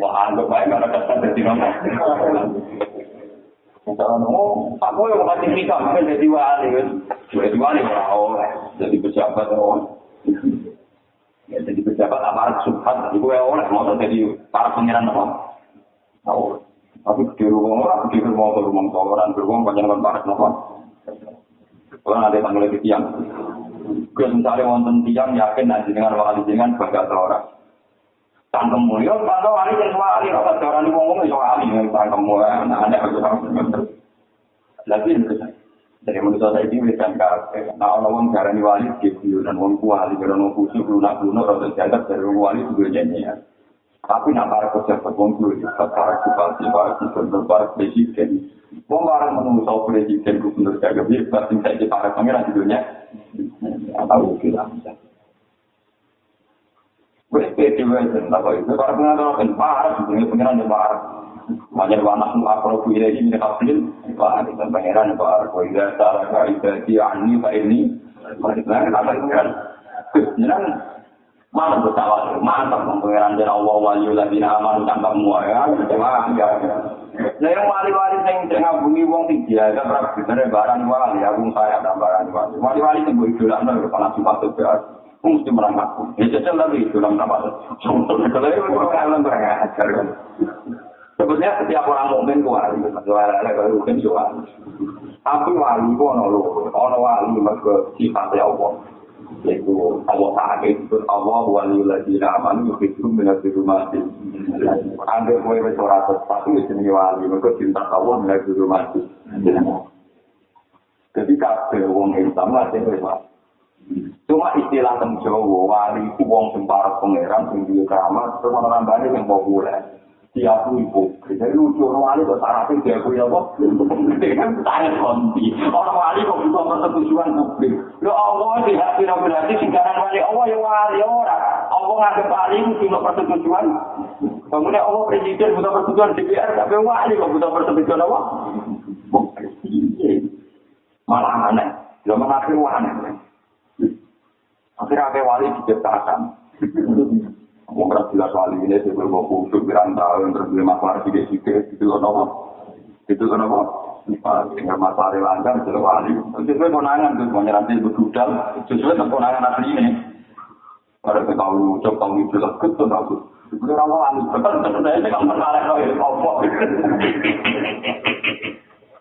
Wah, anggap baik karena kesan jadi nama. Misalnya, oh, aku yang ngaji kita mungkin jadi wali, jadi wali oleh, jadi pejabat oh. Ya, jadi pejabat aparat subhan, ibu ya oleh mau jadi para pangeran apa? tahu. Tapi di rumah orang, di rumah orang, rumah orang, di rumah banyak orang barat nopo. Orang ada tanggal lagi tiang. Gue misalnya wonten tiang yakin nanti dengan wali dengan bangga seorang. Tangkem mulia, bangga wali dan wali. Kalau seorang ini ngomong itu wali, tangkem mulia, anak ada aku Lagi dari menurut saya ini bisa kafe. Nah, orang orang wali gitu, dan orang wali, kalau orang khusus, lunak lunak, atau dianggap dari wali juga nyanyian. Tapi nak para pejabat wong dulu para bupati, para gubernur, para presiden. Wong para menunggu presiden, gubernur, jaga biar pasti saya di para pangeran di dunia. Atau kita. Wes pede wes apa itu para pengacara kan para dunia pangeran yang para. Banyak anak semua kalau punya ini mereka pilih, pak dan pangeran para kau tidak salah kau tidak dia ini pak ini. Mereka apa itu Mana bertawar, mantap pengiran dari Allah wali lagi aman tanpa semua ya, cuma ya. Nah yang wali-wali yang tengah bumi wong tinggi ya, kan bener barang wali, aku saya ada barang wali. Wali-wali yang gue idola nih kepala itu ya, mesti merangkak. Ya jajal lagi idola nama. Kalau itu kalau kalian berajar kan. Sebenarnya setiap orang mukmin ku wali, wali kalau mungkin juga. Tapi wali ku ono lho, ono wali mergo sifatnya Allah. Yaitu Allah Ta'ala itu Allah wali lagi aman itu minat di rumah sih ambil kue wes ora tapi itu wali mereka cinta Allah di rumah sih Jadi kabeh wong Islam lah sing wali. Cuma istilah teng Jawa wali ku wong sing para pangeran duwe keramat ana nambane sing populer. Diakui hipokrit. Jadi lucu orang wali kok syaratnya diakui apa? Dengan tanya konti. Orang wali kok bisa persetujuan publik. Lo Allah di hati berarti singkaran wali Allah ya wali orang. Allah nganggep wali itu cuma persetujuan. Kemudian Allah presiden butuh persetujuan DPR, tapi wali kok butuh persetujuan apa? Malah aneh. Zaman akhir aneh. Akhirnya akhir wali diciptakan. Mau keras jelas wali ini sih berbawa kusuk pirang tahun terus beli masalah sidik sidik itu kan apa? Itu kan apa? Tinggal masalah lancar itu wali. Sesuai konangan tuh mau nanti berdudal sesuai dengan konangan asli ini. Ada tahu ucap tahu itu lah ketemu tahu. Itu orang wali betul betul saya tidak masalah loh ya apa.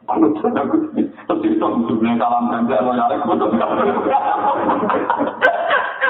Aku tuh aku terus itu sebenarnya salam ganja lo ya aku tuh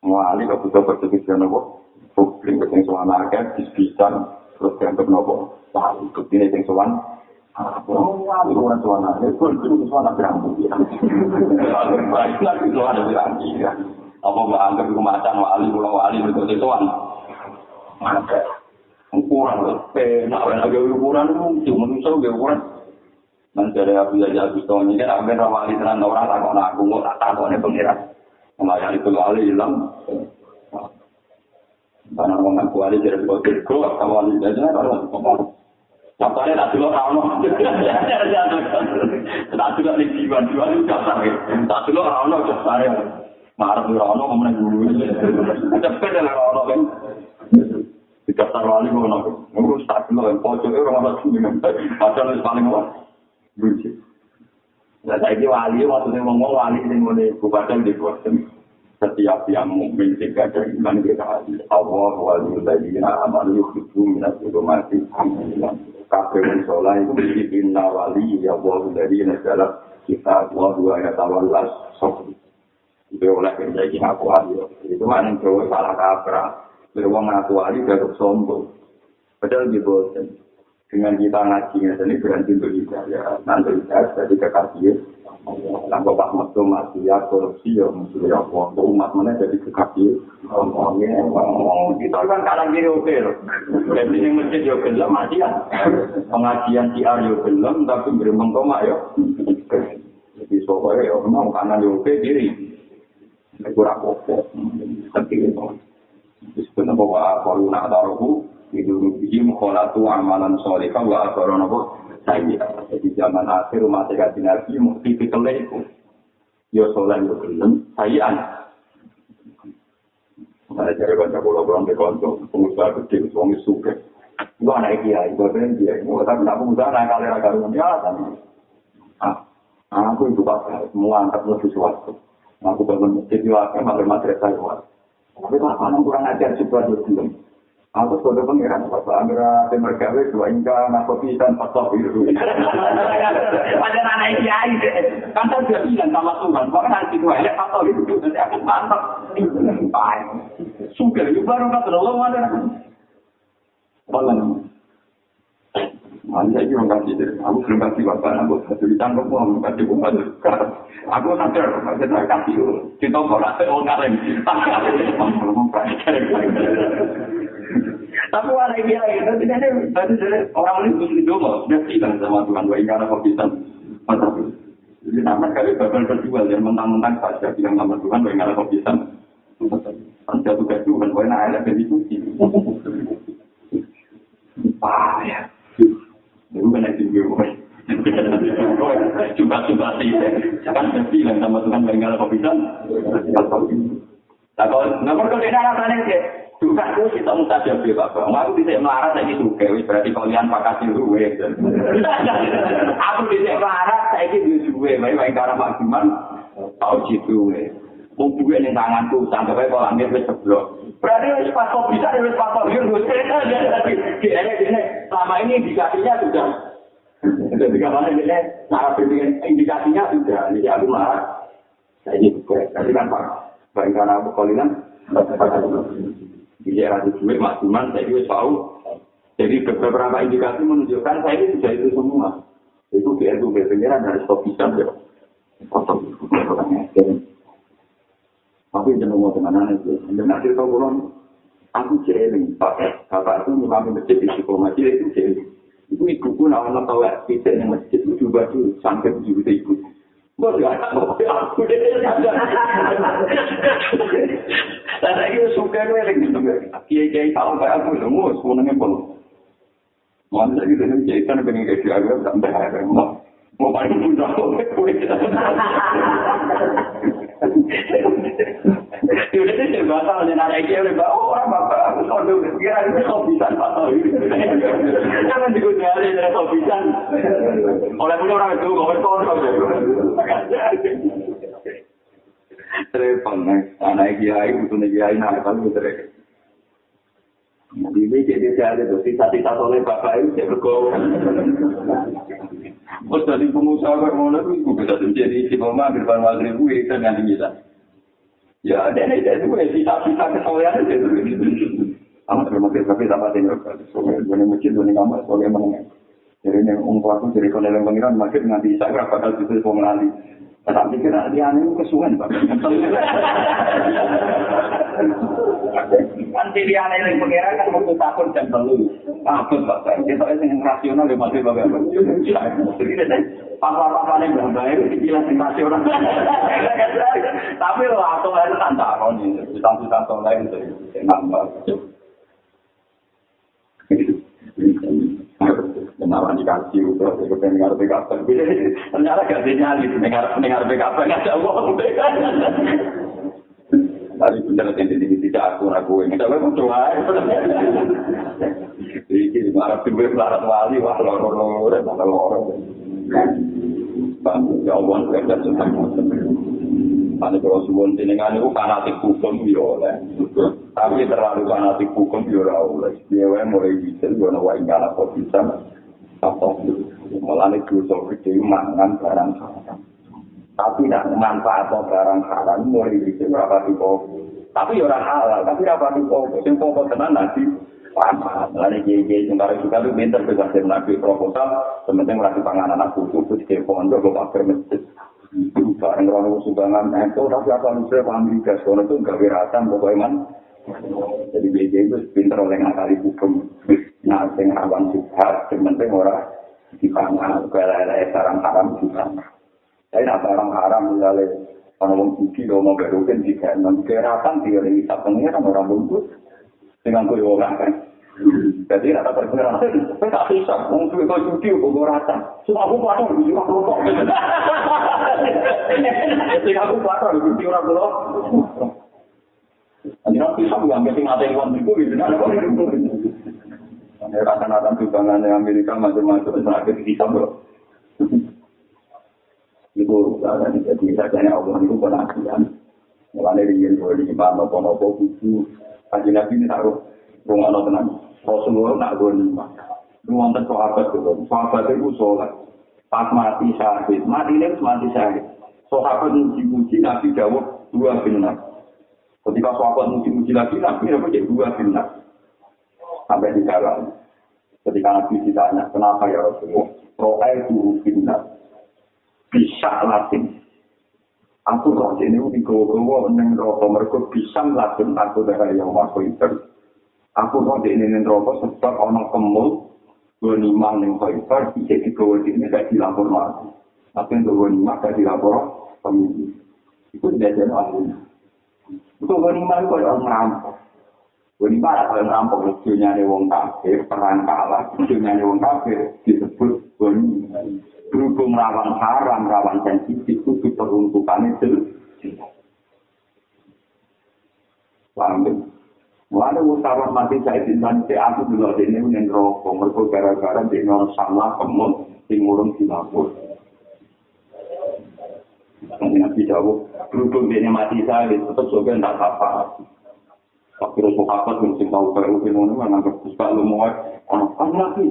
Wali kok butuh persetujuan apa? Publik yang soal akhir, disbisan, terus dianggap nopo. Wah, itu ini yang soal Oh, wali orang soal akhir, itu soal akhir rambut ya. Baik lagi soal akhir rambut ya. apa mbak anggap itu macan wali pulau wali itu sesuatu ada ukuran penak lagi ukuran itu manusia gak ukuran nanti ada aku aja aku tahu ini kan aku wali tenan orang takut aku mau tak takut nih pengiran melayani itu wali hilang karena orang ngaku wali jadi kru atau wali aja kalau ngomong Contohnya tak dulu rano, tak dulu nih jiwa jiwa itu dasar, tak dulu rano dasar ya. marah di rono kemudian dulu cepet ya rono kan di daftar wali gue nopo ngurus tak lo yang pojok itu orang apa sih padahal paling apa lucu Nah, saya wali, maksudnya ngomong wali ini mulai bupati di Boston. Setiap yang mungkin tiga dari iman kita Allah wali tadi amalu itu minat itu mati. Kafe musola itu di inna wali ya Allah dari negara kita Allah dua ayat awal las itu oleh menjadi ngaku wali. Itu mana yang salah kaprah. Beruang wali gak sombong. Padahal di bosan. Dengan kita ngajinya ini berhenti untuk hidayah. Nanti hidayah jadi kekasih. Tanpa Pak Metu mati ya korupsi ya musuh ya umat mana jadi kekasih. Kita kan kadang kiri oke loh. Jadi ini masjid ya gelem mati ya. Pengajian di Aryo gelem tapi beri mengkoma ya. Jadi soalnya ya memang kanan ya oke diri. kurang opo tapi itu disebut apa wa qalu na daruhu itu biji mukhalatu amalan sholihah wa akharana apa saya jadi zaman akhir umat kaji nabi mesti itu yo soleh yo gelem. Saya saya cari baca pulau pulau di konco pengusaha kecil suami suka itu anak kiai itu kan dia tapi tak pengusaha naik kali raga ya tapi ah aku itu pak semua angkat sesuatu Aku bangun masjid di wakil, malah madrasah di wakil. Tapi lapangan kurang ajar juga film. Aku sudah pengiran, Bapak Amira Timur Gawe, dua ingka, nakopi, dan pasok biru. Pada anak kiai, kan saya bilang sama Tuhan, bahkan nanti dua ya pasok biru, nanti aku mantap. Suka, itu baru kata Allah, mana? Balang. Anda itu orang kasih diri. Aku belum kasih bapak, aku kasih ditangkap, aku belum kasih bapak. Aku sadar, saya tidak kasih. Kita orang saya orang kalem. Tapi warna kira gitu, tidak ada. Orang ini mesti dulu, dia bilang sama Tuhan, wah ini kok bisa. Jadi sama sekali bakal berjual, yang mentang-mentang saja bilang sama Tuhan, wah ini kok bisa. Anda tugas Tuhan, wah ini ada diskusi. Payah. Itu kan yang tinggi Coba-coba sih. Kan saya bilang sama Tuhan, nggak ada bisa. Nah, kalau nggak perlu tidak rasanya sih. Juga aku sih tak mudah jadi bapak. Aku bisa melarat saya itu kewi berarti kalian pakai duwe. Aku bisa melarat saya itu duwe. Baik baik karena maksimal. tau jitu ya. Wong duwe ning tanganku sampe kaya kok langit. Berarti pas kok bisa wis pas kok yo wis kene kene selama ini indikasinya sudah jadi kapan ini cara bikin indikasinya sudah ini aku marah. Saya ini tapi kan pak, baik karena aku kalian daerah di duit maksimal saya juga tahu. Jadi beberapa indikasi menunjukkan saya ini sudah itu semua. Itu BNU pengiran dari stop bisa ya. Kotor, Tapi jangan mau kemana itu. Jangan cerita pulang. Aku jeling, pakai bapak itu nyuami masjid di diplomasi itu jeling. Itu ibuku nama tahu ya, tidak yang masjid itu coba tuh sampai tujuh ibu. Gak ada aku deh. Dan saya suka gue lagi gitu. Kiai kiai tahu kayak aku semua semuanya pun. Mana lagi dengan kiai kan pengen kayak kiai gue sampai hari mau mau paling mudah kok gue. Yaudah sih batal dan ada kiai udah oh orang bapak aku itu kok bisa batal. Jangan digunakan dari kok bisa. Oleh punya orang itu kok kotor. Repang, anak kiai, butuh kiai, nah kalau gitu Di ini jadi saya ada sisa-sisa oleh bapak itu saya bergaul. Terus dari pengusaha bermula itu bisa menjadi si mama di depan maghrib gue itu nggak bisa. Ya ada ada itu ya sisa-sisa kesolehan itu. Amat terima kasih tapi sama tinggal soalnya gue masjid gue kamar soalnya menengah. Jadi yang ungkap aku jadi kalau yang pengiran makin nanti saya berapa kali itu pengenalan. Tak pikir dia aneh kesuwen, Pak. Kan pilihan yang pengira kan waktu tahun jam telu. Takut, Pak. Kita yang rasional ya masih bapak. Papa-papa yang berbahaya itu jelas yang rasional. Tapi lo atau lain taruh nih. Bisa-bisa lain itu. Nambah. Kenalan dikasih terus itu pengen ngarep kapan ternyata gak sinyali dengar dengar BKP nggak ada uang yang ini tidak aku aku ini tapi mau coba ini marah tuh melarat wali wah loro loro dan loro Bang, ya Allah, kerja tentang Ane kalau suwon jenengan itu fanatik hukum ya oleh. Tapi terlalu fanatik hukum ya oleh. Dia mulai bisa ana wae ngala kok bisa. Malah nek dosa gede mangan barang haram. Tapi nak manfaat barang haram mulai bisa berapa tipe. Tapi ya ora halal, tapi apa tipe. Sing pokok tenan nanti Paham, lalu kiai-kiai yang baru juga tuh pinter bisa nabi proposal, sementing merasa panganan kutu, terus kayak pondok, gue pakai masjid. bareng orang sumbangan itu tapi apa bisa Amerika soalnya itu nggak wiratan man jadi BJ itu pinter oleh ngakali hukum nah yang rawan juga yang penting orang di sana kayak sarang haram di sana tapi nah barang haram misalnya kalau mau cuci kalau mau berukin di sana wiratan dia lagi tak pengen orang bungkus dengan kue orang kan Jadi rata berkurang, saya tak bisa, mungkin kau cuci kau rata. Semua aku patah, cuma aku kok. Jadi aku patah, cuci orang dulu. Nanti nanti bisa bukan keting ada yang uang itu, gitu. Ada rata-rata sumbangan Amerika macam-macam, terakhir bisa bro. Itu jadi saja Allah itu penasihan. Dari yang boleh di mana, nopo-nopo, buku. Kaji Nabi ini taruh rumah no tenang. Rasulullah nak gue lima. Itu wonten sahabat itu. Sahabat itu sholat. Pas mati syahid. Mati ini mati. Sahabat muji-muji Nabi jawab dua benar. Ketika sahabat muji-muji lagi Nabi apa jadi dua benar. Sampai di dalam. Ketika Nabi ditanya, kenapa ya Rasulullah? Roa itu benar. Bisa latin. Aku roh ini di gowo-gowo neng rokok mereka bisa melakukan aku dari yang masuk itu. Aku di ini rokok sebab orang kemul gue lima yang kaitar bisa di ini gak dilapor lagi. Tapi yang gue lima gak dilapor pemimpin. Itu tidak jadi. Itu gue lima itu orang ngerampok. Lima ada yang ngerampok lucunya nih wong kafir perang kalah lucunya nih wong kafir disebut lima. Berhubung rawan haram, rawan sensitif, itu peruntukan itu. Paham Mulanya usaha mati saya bintang si aku dulu ini yang rokok. Mereka gara-gara di nol sama kemul di ngurung Singapura. Nanti Nabi jawab, berhubung dia mati saya, tetap sobat tak apa. Tapi terus sahabat yang sing tahu kayak mungkin mana mana nggak bisa lu mau anak kan lagi.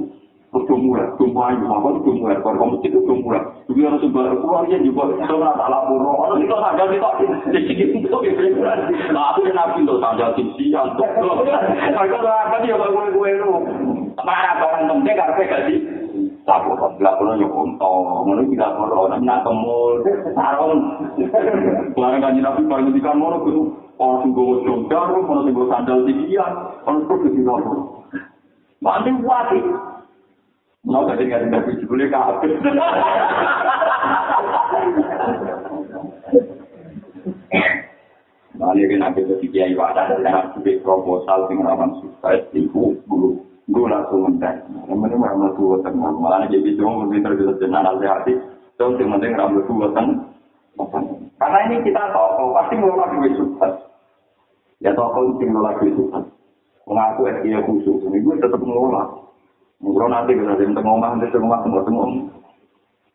Kudu murah, kudu ayu, apa kudu murah, kalau kamu kudu murah. Juga harus sebar keluarnya juga, itu nggak salah pura. Kalau di tak, di sini itu Nah aku yang nabi loh, tanda sisi, antuk. Kalau apa dia bawa gue lu, marah barang karena gak sih. Sabu kan bila pulau yo konto, mana tidak perlu nak kemul, sarung. Barang kan nabi di kamar itu orang sing gowo jongkar, orang sing gowo sandal tinggian, orang terus di kamar. Mandi wati. Mau gak dengan nabi jebule kabeh. Mali kan nabi itu kiai wadah dan nabi proposal sing rawan sukses iku guru gue langsung mentek. Yang penting ramah tua tengah. Malah jadi cuma mungkin terbiasa dengan hati. So, yang penting ramah tua tengah. Karena ini kita toko, pasti ngelola duit sukses. Ya toko itu ngelola duit sukses. Mengaku SDA khusus, ini gue tetap ngelola. Mungkin nanti kita jadi tengah omah, nanti omah, tengah tengah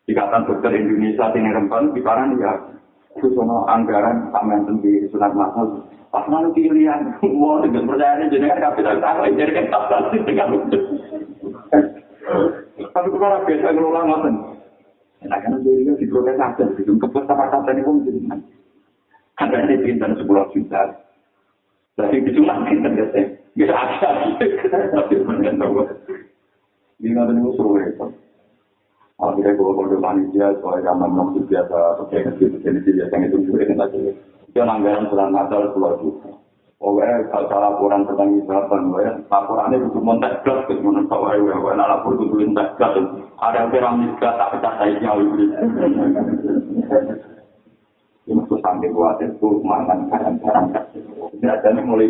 Ikatan Dokter Indonesia, ini rempan, di kanan ya. Susono anggaran, pamen sendiri, sunat mahal, Pas mana pilihan, mau dengan percaya jadi kan kapital tak jadi kan tak pasti dengan itu. Tapi kalau biasa ngelola ngoten, nah kan jadi kan di protes aja, gitu. Kepus apa ini pun jadi kan. Ada ini pintar sebulan juta. Jadi disunat pintar ya saya. Bisa aja, tapi benar tahu. Ini ada musuh itu. Akhirnya gue kalau manusia, soalnya zaman nong biasa, pakai kecil-kecil biasa itu juga kan aja. Itu anggaran bulan Natal pulau juta. Pokoknya kalau laporan tentang misalkan, ya, laporannya butuh montek gas, ke mana tahu ya, ya, nah lapor butuh montek gas, ada piramid gas, tak pecah saiznya, ini maksud sampai buat itu mangan barang-barang Biasanya mulai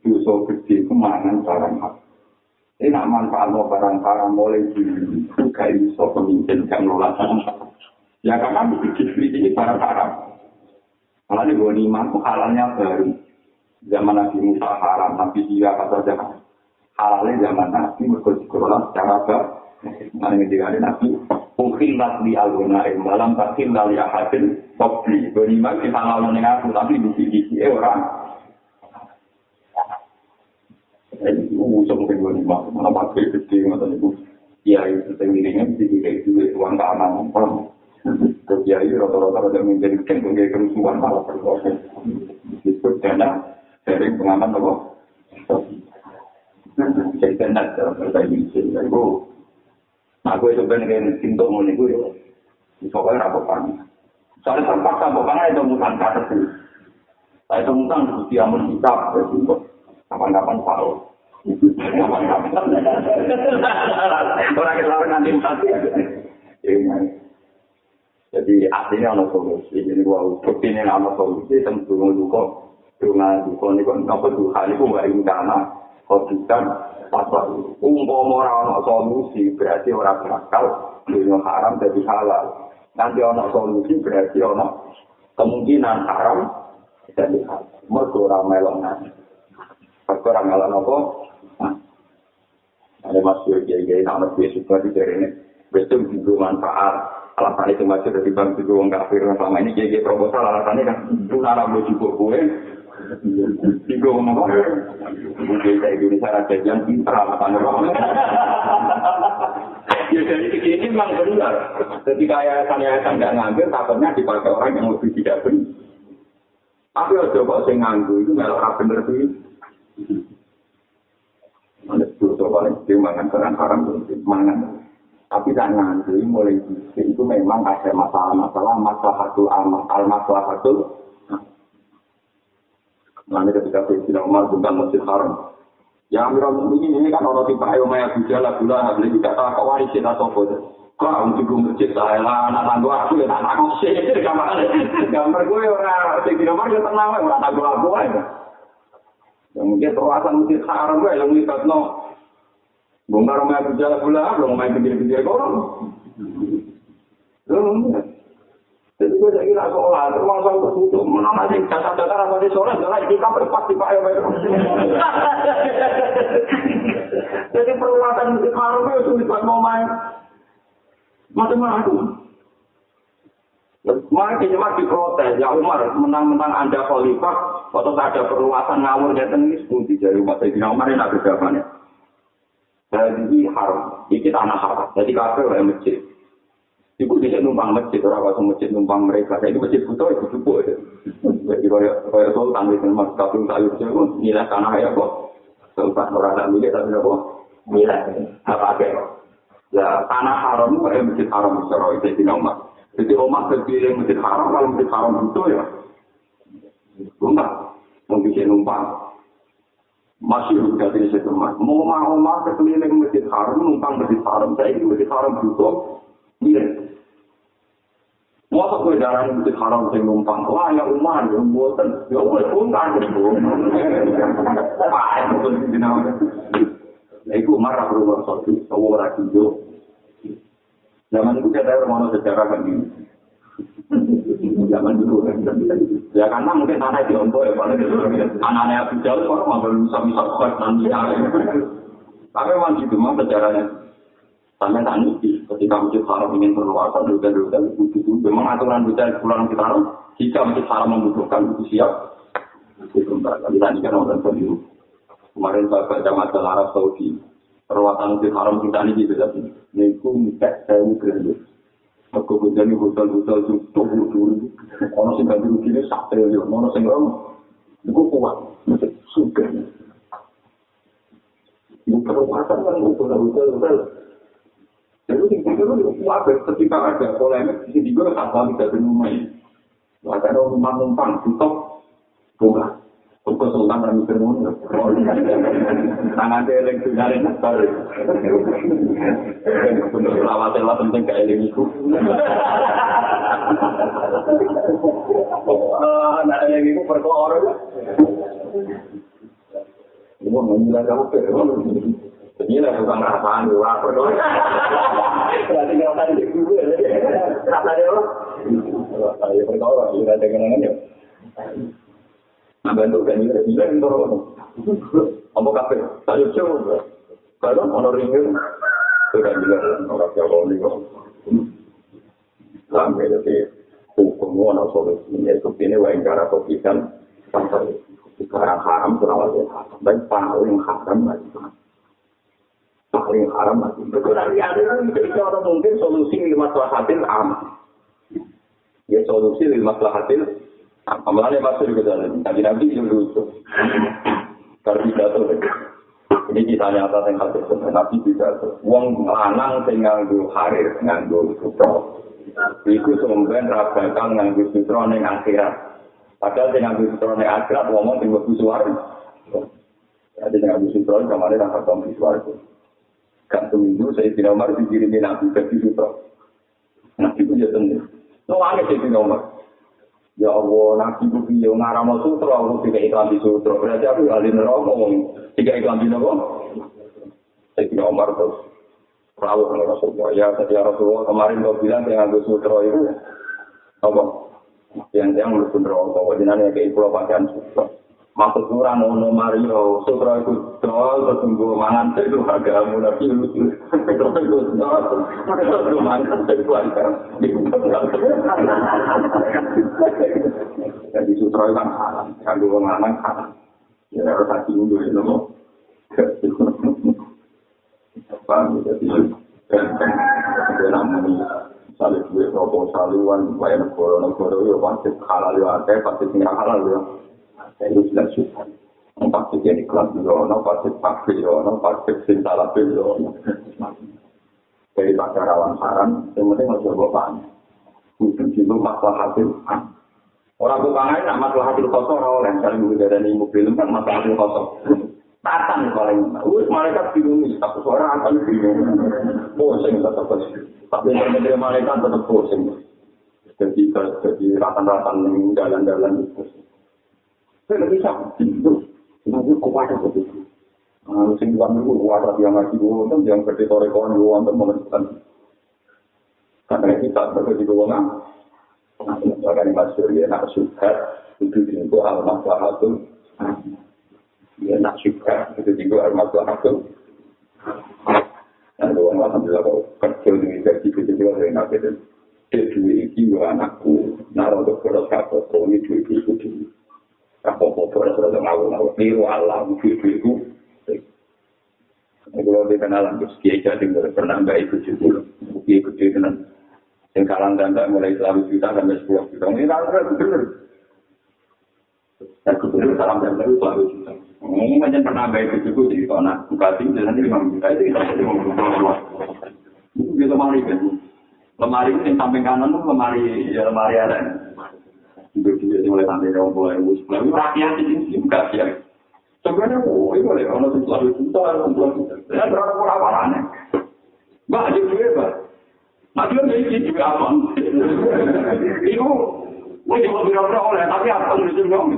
dosa gede kemangan barang Ini nak manfaat mau barang-barang mulai di juga iso pemimpin yang nolak Ya karena begitu ini barang-barang. Malah di bawah iman halalnya baru. Zaman Nabi Musa haram, Nabi Sira kata jangan. Halalnya zaman Nabi mereka dikelola secara baik. Mana yang dikali Nabi, mungkin di algona malam tak lali ahadin topli. Beriman kita halal dengan aku, tapi di sisi orang. Itu usah mungkin beri iman, mana pakai gede, mana itu. Ya itu sendirinya, jadi kayak itu uang keamanan. Kiai rata-rata pada menjadi sebagai kerusuhan malah berproses. Disebut dana dari pengaman apa? Jadi dana dalam bahasa Indonesia. Itu, aku itu pengen cinta mau nih gue. Pokoknya apa pan? Soalnya tanpa pan itu mutan kata sih. Saya itu mutan di amun kitab. Kapan-kapan tahu. Kapan-kapan. Orang kita nanti mati. Jadi artinya ada solusi. Jadi gua bukti ini ada solusi. Tentu duka, dunga duka ini kan apa Tuhan itu nggak ingin karena khotbah pasal umpama ora solusi berarti orang bakal dunia haram jadi halal. Nanti ana solusi berarti ana kemungkinan haram jadi halal. Mergo ora melok nanti. Mergo ora melok nopo? Ada masuk kiai-kiai nama suka di ini. Betul juga manfaat. alasan itu masih dari bang itu orang kafir selama ini jadi proposal alasannya kan itu nara mau juga gue tiga ngomong apa mungkin saya Indonesia raja yang pintar alasannya ya dari segi memang benar. Ketika yayasan yayasan nggak ngambil takutnya dipakai orang yang lebih tidak benar. Tapi kalau coba saya nganggu itu nggak orang benar sih. Ada sepuluh paling kecil mangan barang haram, mangan. Tapi tak ngantri mulai itu memang ada masalah-masalah masalah amal al masalah satu. Nanti ketika Sayyidina Umar bukan masjid haram. Ya Amirul Mukminin ini kan orang tipe ayo maya bujala gula nggak boleh dikata kau waris kita sopo deh. Kau untuk gue masjid saya lah anak tangguh aku ya anak aku sih gambar gambar gue orang Sayyidina Umar ya tenang orang tangguh aku aja. Yang mungkin perasaan masjid haram gue yang lihat no Bongkar rumah berjalan pula, belum main pinggir-pinggir korong. Jadi jadi apa di kita. Jadi haram itu sulit buat mau main. Macam-macam. Mari cuma diprotes, ya Umar, menang-menang Anda khalifah, atau ada perluasan ngawur datang ini sepundi dari umat Sayyidina Umar ini ada jawabannya. Jadi haram, ini tanah haram, jadi kafir oleh masjid. Ibu bisa numpang masjid, orang kasih masjid numpang mereka. Jadi masjid butuh itu cukup. Jadi kaya kaya sultan di mas kafir sayur itu nilai tanah ya kok. Sultan orang tak milik tapi apa? Nilai apa aja. Ya tanah haram itu kayak masjid haram secara itu di nomor. Jadi rumah terpilih masjid haram kalau masjid haram butuh ya. Enggak, mau bisa numpang. Masih juga di situ mas. Mau mau mau terpilih masjid haram numpang masjid haram. Saya ini masjid haram butuh. Iya. Masa kue darah ini mesti haram sing numpang. Wah ya umar ya buatan. Ya wes pun itu di nama. Nah itu umar aku rumah satu. Tahu orang hijau. Zaman itu kita rumah sejarah kan ini. Zaman kan. Ya karena mungkin tanah di ombok ya. Anak-anak Abu Jalil orang mau bisa-bisa kuat nanti. Tapi memang gitu memang sejarahnya. Tak ngerti, ketika masjid haram ingin perluasan, rute-rute itu memang aturan rute pulang kita haram. Jika masjid haram membutuhkan, itu siap. Itu tapi tadi kan orang sendiri. Kemarin saya baca majalah Arab Saudi, perluasan masjid haram kita ini gitu, tapi ini itu mikir saya mikir Aku menjadi hotel-hotel itu tubuh dulu. Orang sing ganti rugi ini sak triliun, orang sing rom, itu kuat, suka. Itu perluasan kan hotel-hotel, Jadi itu itu wajar ketika ada polemik di sini juga tak lagi dari rumah ini. Ada rumah numpang tutup bunga. Untuk sultan dan mikir mun. Tangan dia yang sudah ada nasar. Untuk selawat lah penting ke eling itu. Nah, yang itu perkara. Ini mau menjelaskan apa? Jadi lah bukan rasaan dua apa Berarti ngerasaan di gue. Rasaan dia apa? Saya perkara, sudah ada kenangan ya. Nah bantu kan ini bila yang dorong. Apa kafe? Saya coba. Kalau ono ringin, sudah jelas orang Jawa ini kok. Sampai jadi hukum ono solusi. Ini ini wain cara kopikan. Sekarang haram, terawal ya haram. Dan paling haram lagi. Paling haram mati. Kekurangan liane kan jadi orang mungkin solusi lima hasil aman. Ya solusi lima hasil aman. Malah masuk ke dalam. Nabi Nabi itu lucu. Kalau tidak tuh. Ini kita nyata yang hadis Nabi tidak tuh. Uang lanang sing nganggu harir, nganggu sutro. Iku sumben rabakal nganggu sutro ning akhirat. Padahal sing nganggu sutro ning akhirat ngomong sing mlebu swarga. Jadi nganggu sutro kemarin akan ketemu swarga. Gak seminggu saya tidak Umar dikirimi Nabi ke Sutra. Nabi itu ya tentu. Nunggu saya tidak Umar. Ya Allah, Nabi itu dia ngaram sutra, aku tidak iklan di sutra. Berarti aku alih neraka ngomong, tidak iklan di neraka. Saya tidak Umar terus. Rawuh dengan Rasulullah. Ya, tadi Rasulullah kemarin kau bilang yang ambil sutra itu. Apa? Yang yang menurut neraka. Wajinannya kayak pulau pakaian sutra. Maksud kurang ono Mario, sutra itu dol, tertunggu mangan itu lucu. Itu tertunggu mangan itu agak Jadi sutra itu kan haram, kalau mangan haram. Ya harus hati dulu ya, nopo. Paham jadi ganteng. Ada namanya misalnya duit proposal, wan, bayar negara-negara, ya pasti halal ya, pasti tinggal halal ya. Itu sudah susah. Pasti jadi kelas dulu, pasti pasti dulu, pasti cinta lebih dulu. Dari pada rawan saran, yang penting harus coba banyak. Itu juga masalah hasil. Orang tukang lain, nak masalah hasil kosong, orang lain kali juga dari mobil kan masalah hasil kosong. Tatan paling, wih malaikat bingung, satu suara akan bingung. Pusing tetap pusing. Tapi yang malaikat tetap pusing. Jadi jadi ratan-ratan jalan-jalan itu. Nggak. Itu, itu sing tuan itu kuat yang ngaji gue kan yang gede sore kawan gue untuk menentukan. Karena kita sebagai di bawah Nah, misalkan Mas Surya nak suka itu itu al maslahatul. Ya nak suka itu juga al maslahatul. Dan doang alhamdulillah kok kecil di gaji kecil juga saya nak gitu. duwe iki yo anakku boros kabeh kok iki duwe iki kudu apa-apa ora ngawur-ngawur niru Allah iku Kalau di kenalan, terus kiai jadi pernah nggak ikut juga, kiai juga tenan. Yang kalang dan tak mulai selalu juta sampai sepuluh juta, ini kan bener. Dan kebetulan salam dan baru selalu juta. Ini macam pernah nggak ikut juga di sana, bukati nanti lima juta itu kita jadi mau juta. Itu lemari kan, lemari yang samping kanan tuh lemari ya lemari ada. Itu juga mulai sampai dua puluh ribu, sepuluh ribu rakyat di sini juga sih. Sebenarnya, oh, itu boleh. Kalau setelah itu, saya berada pun awalannya. Mbak, aja gue, Mbak. Nah, dia ini juga apa? Itu, gue cuma bilang oleh, tapi apa yang itu dong?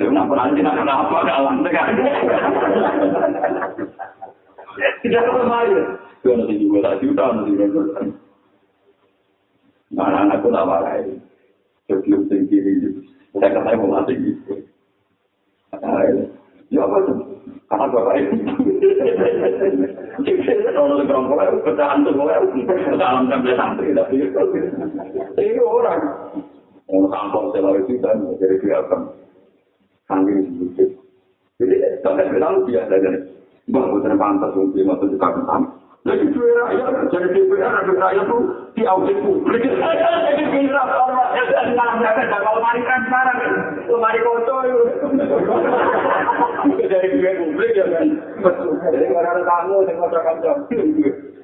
Dia kenapa nanti nak kenapa dalam tekan? Tidak kembali. Itu nanti juga tak juta, nanti juga. Nah, tak marah ini. Sebelum tinggi, saya kata mau mati gitu. Ya apa itu? Karena bapak itu. Tuh itu kampung itu jadi. Jadi, biasa. Mbak, bukan pantas untuk masuk juga ke sana. Jadi DPR rakyat, jadi DPR ada rakyat tuh di audit publik. Jadi kira orang yang dalam jasa kalau mari transparan, mari foto itu. Dari DPR publik ya kan. Jadi kalau ada tamu, saya mau cakap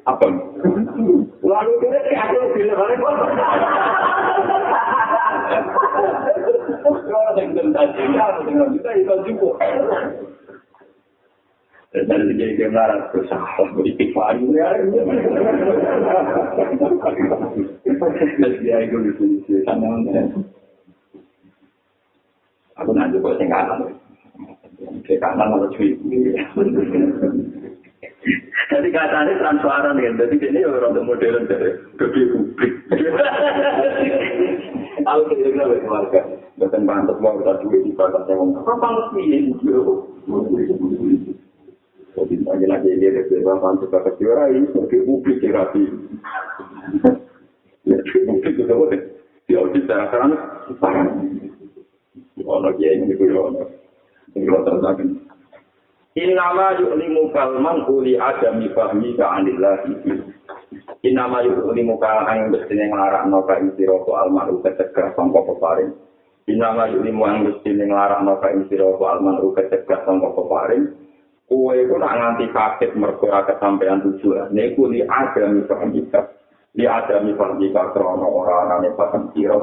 Apa? Lalu kira aku bilang balik foto. Kalau yang tentang kita, dengan kita itu juga. Dan jadi dia marah bersalah beristighfar ya. Terus dia itu di sini sana. Aku nanti kok sing kanan. Ke kanan malah cuy. Jadi katanya transparan kan, jadi ini orang modern dari gede publik. Aku kira-kira bagi keluarga, bukan pantas mau kita duit di ngomong. Apa pantas ini? Jadi lagi lagi ini ada beberapa juga kejuara ini sebagai publik yang rapi. Ya, publik itu boleh. Di audit secara sekarang, sekarang. Ono ya ini itu ono. Ini kalau terjadi. Innama yu'limu kalman uli adami fahmi ka'anillahi. Innama yu'limu kalman yang bersini ngelarak noka insiroko almaru kecegah sangka peparing. Innama yu'limu yang bersini ngelarak noka insiroko almaru kecegah sangka peparing. Kue itu nak nganti kaget mergo kesampaian tujuan. Niku li ada misalkan kita. Li ada misalkan kita krono orang-orang yang paham kira.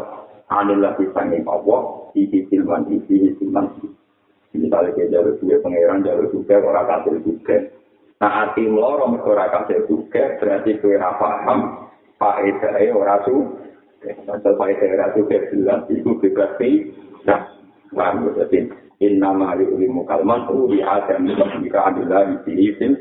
Anilah disangin Allah. Isi silman isi silman isi. Misalnya kayak jalur juga pangeran jalur juga orang kasih juga. Nah hati meloro mergo ora kasih juga berarti kue ra paham. Faedahnya ora su. Pasal faedahnya ora su jelas itu berarti. Nah, paham berarti. Inna ma'li ulimu kalman uri adami Ika adillahi sihifin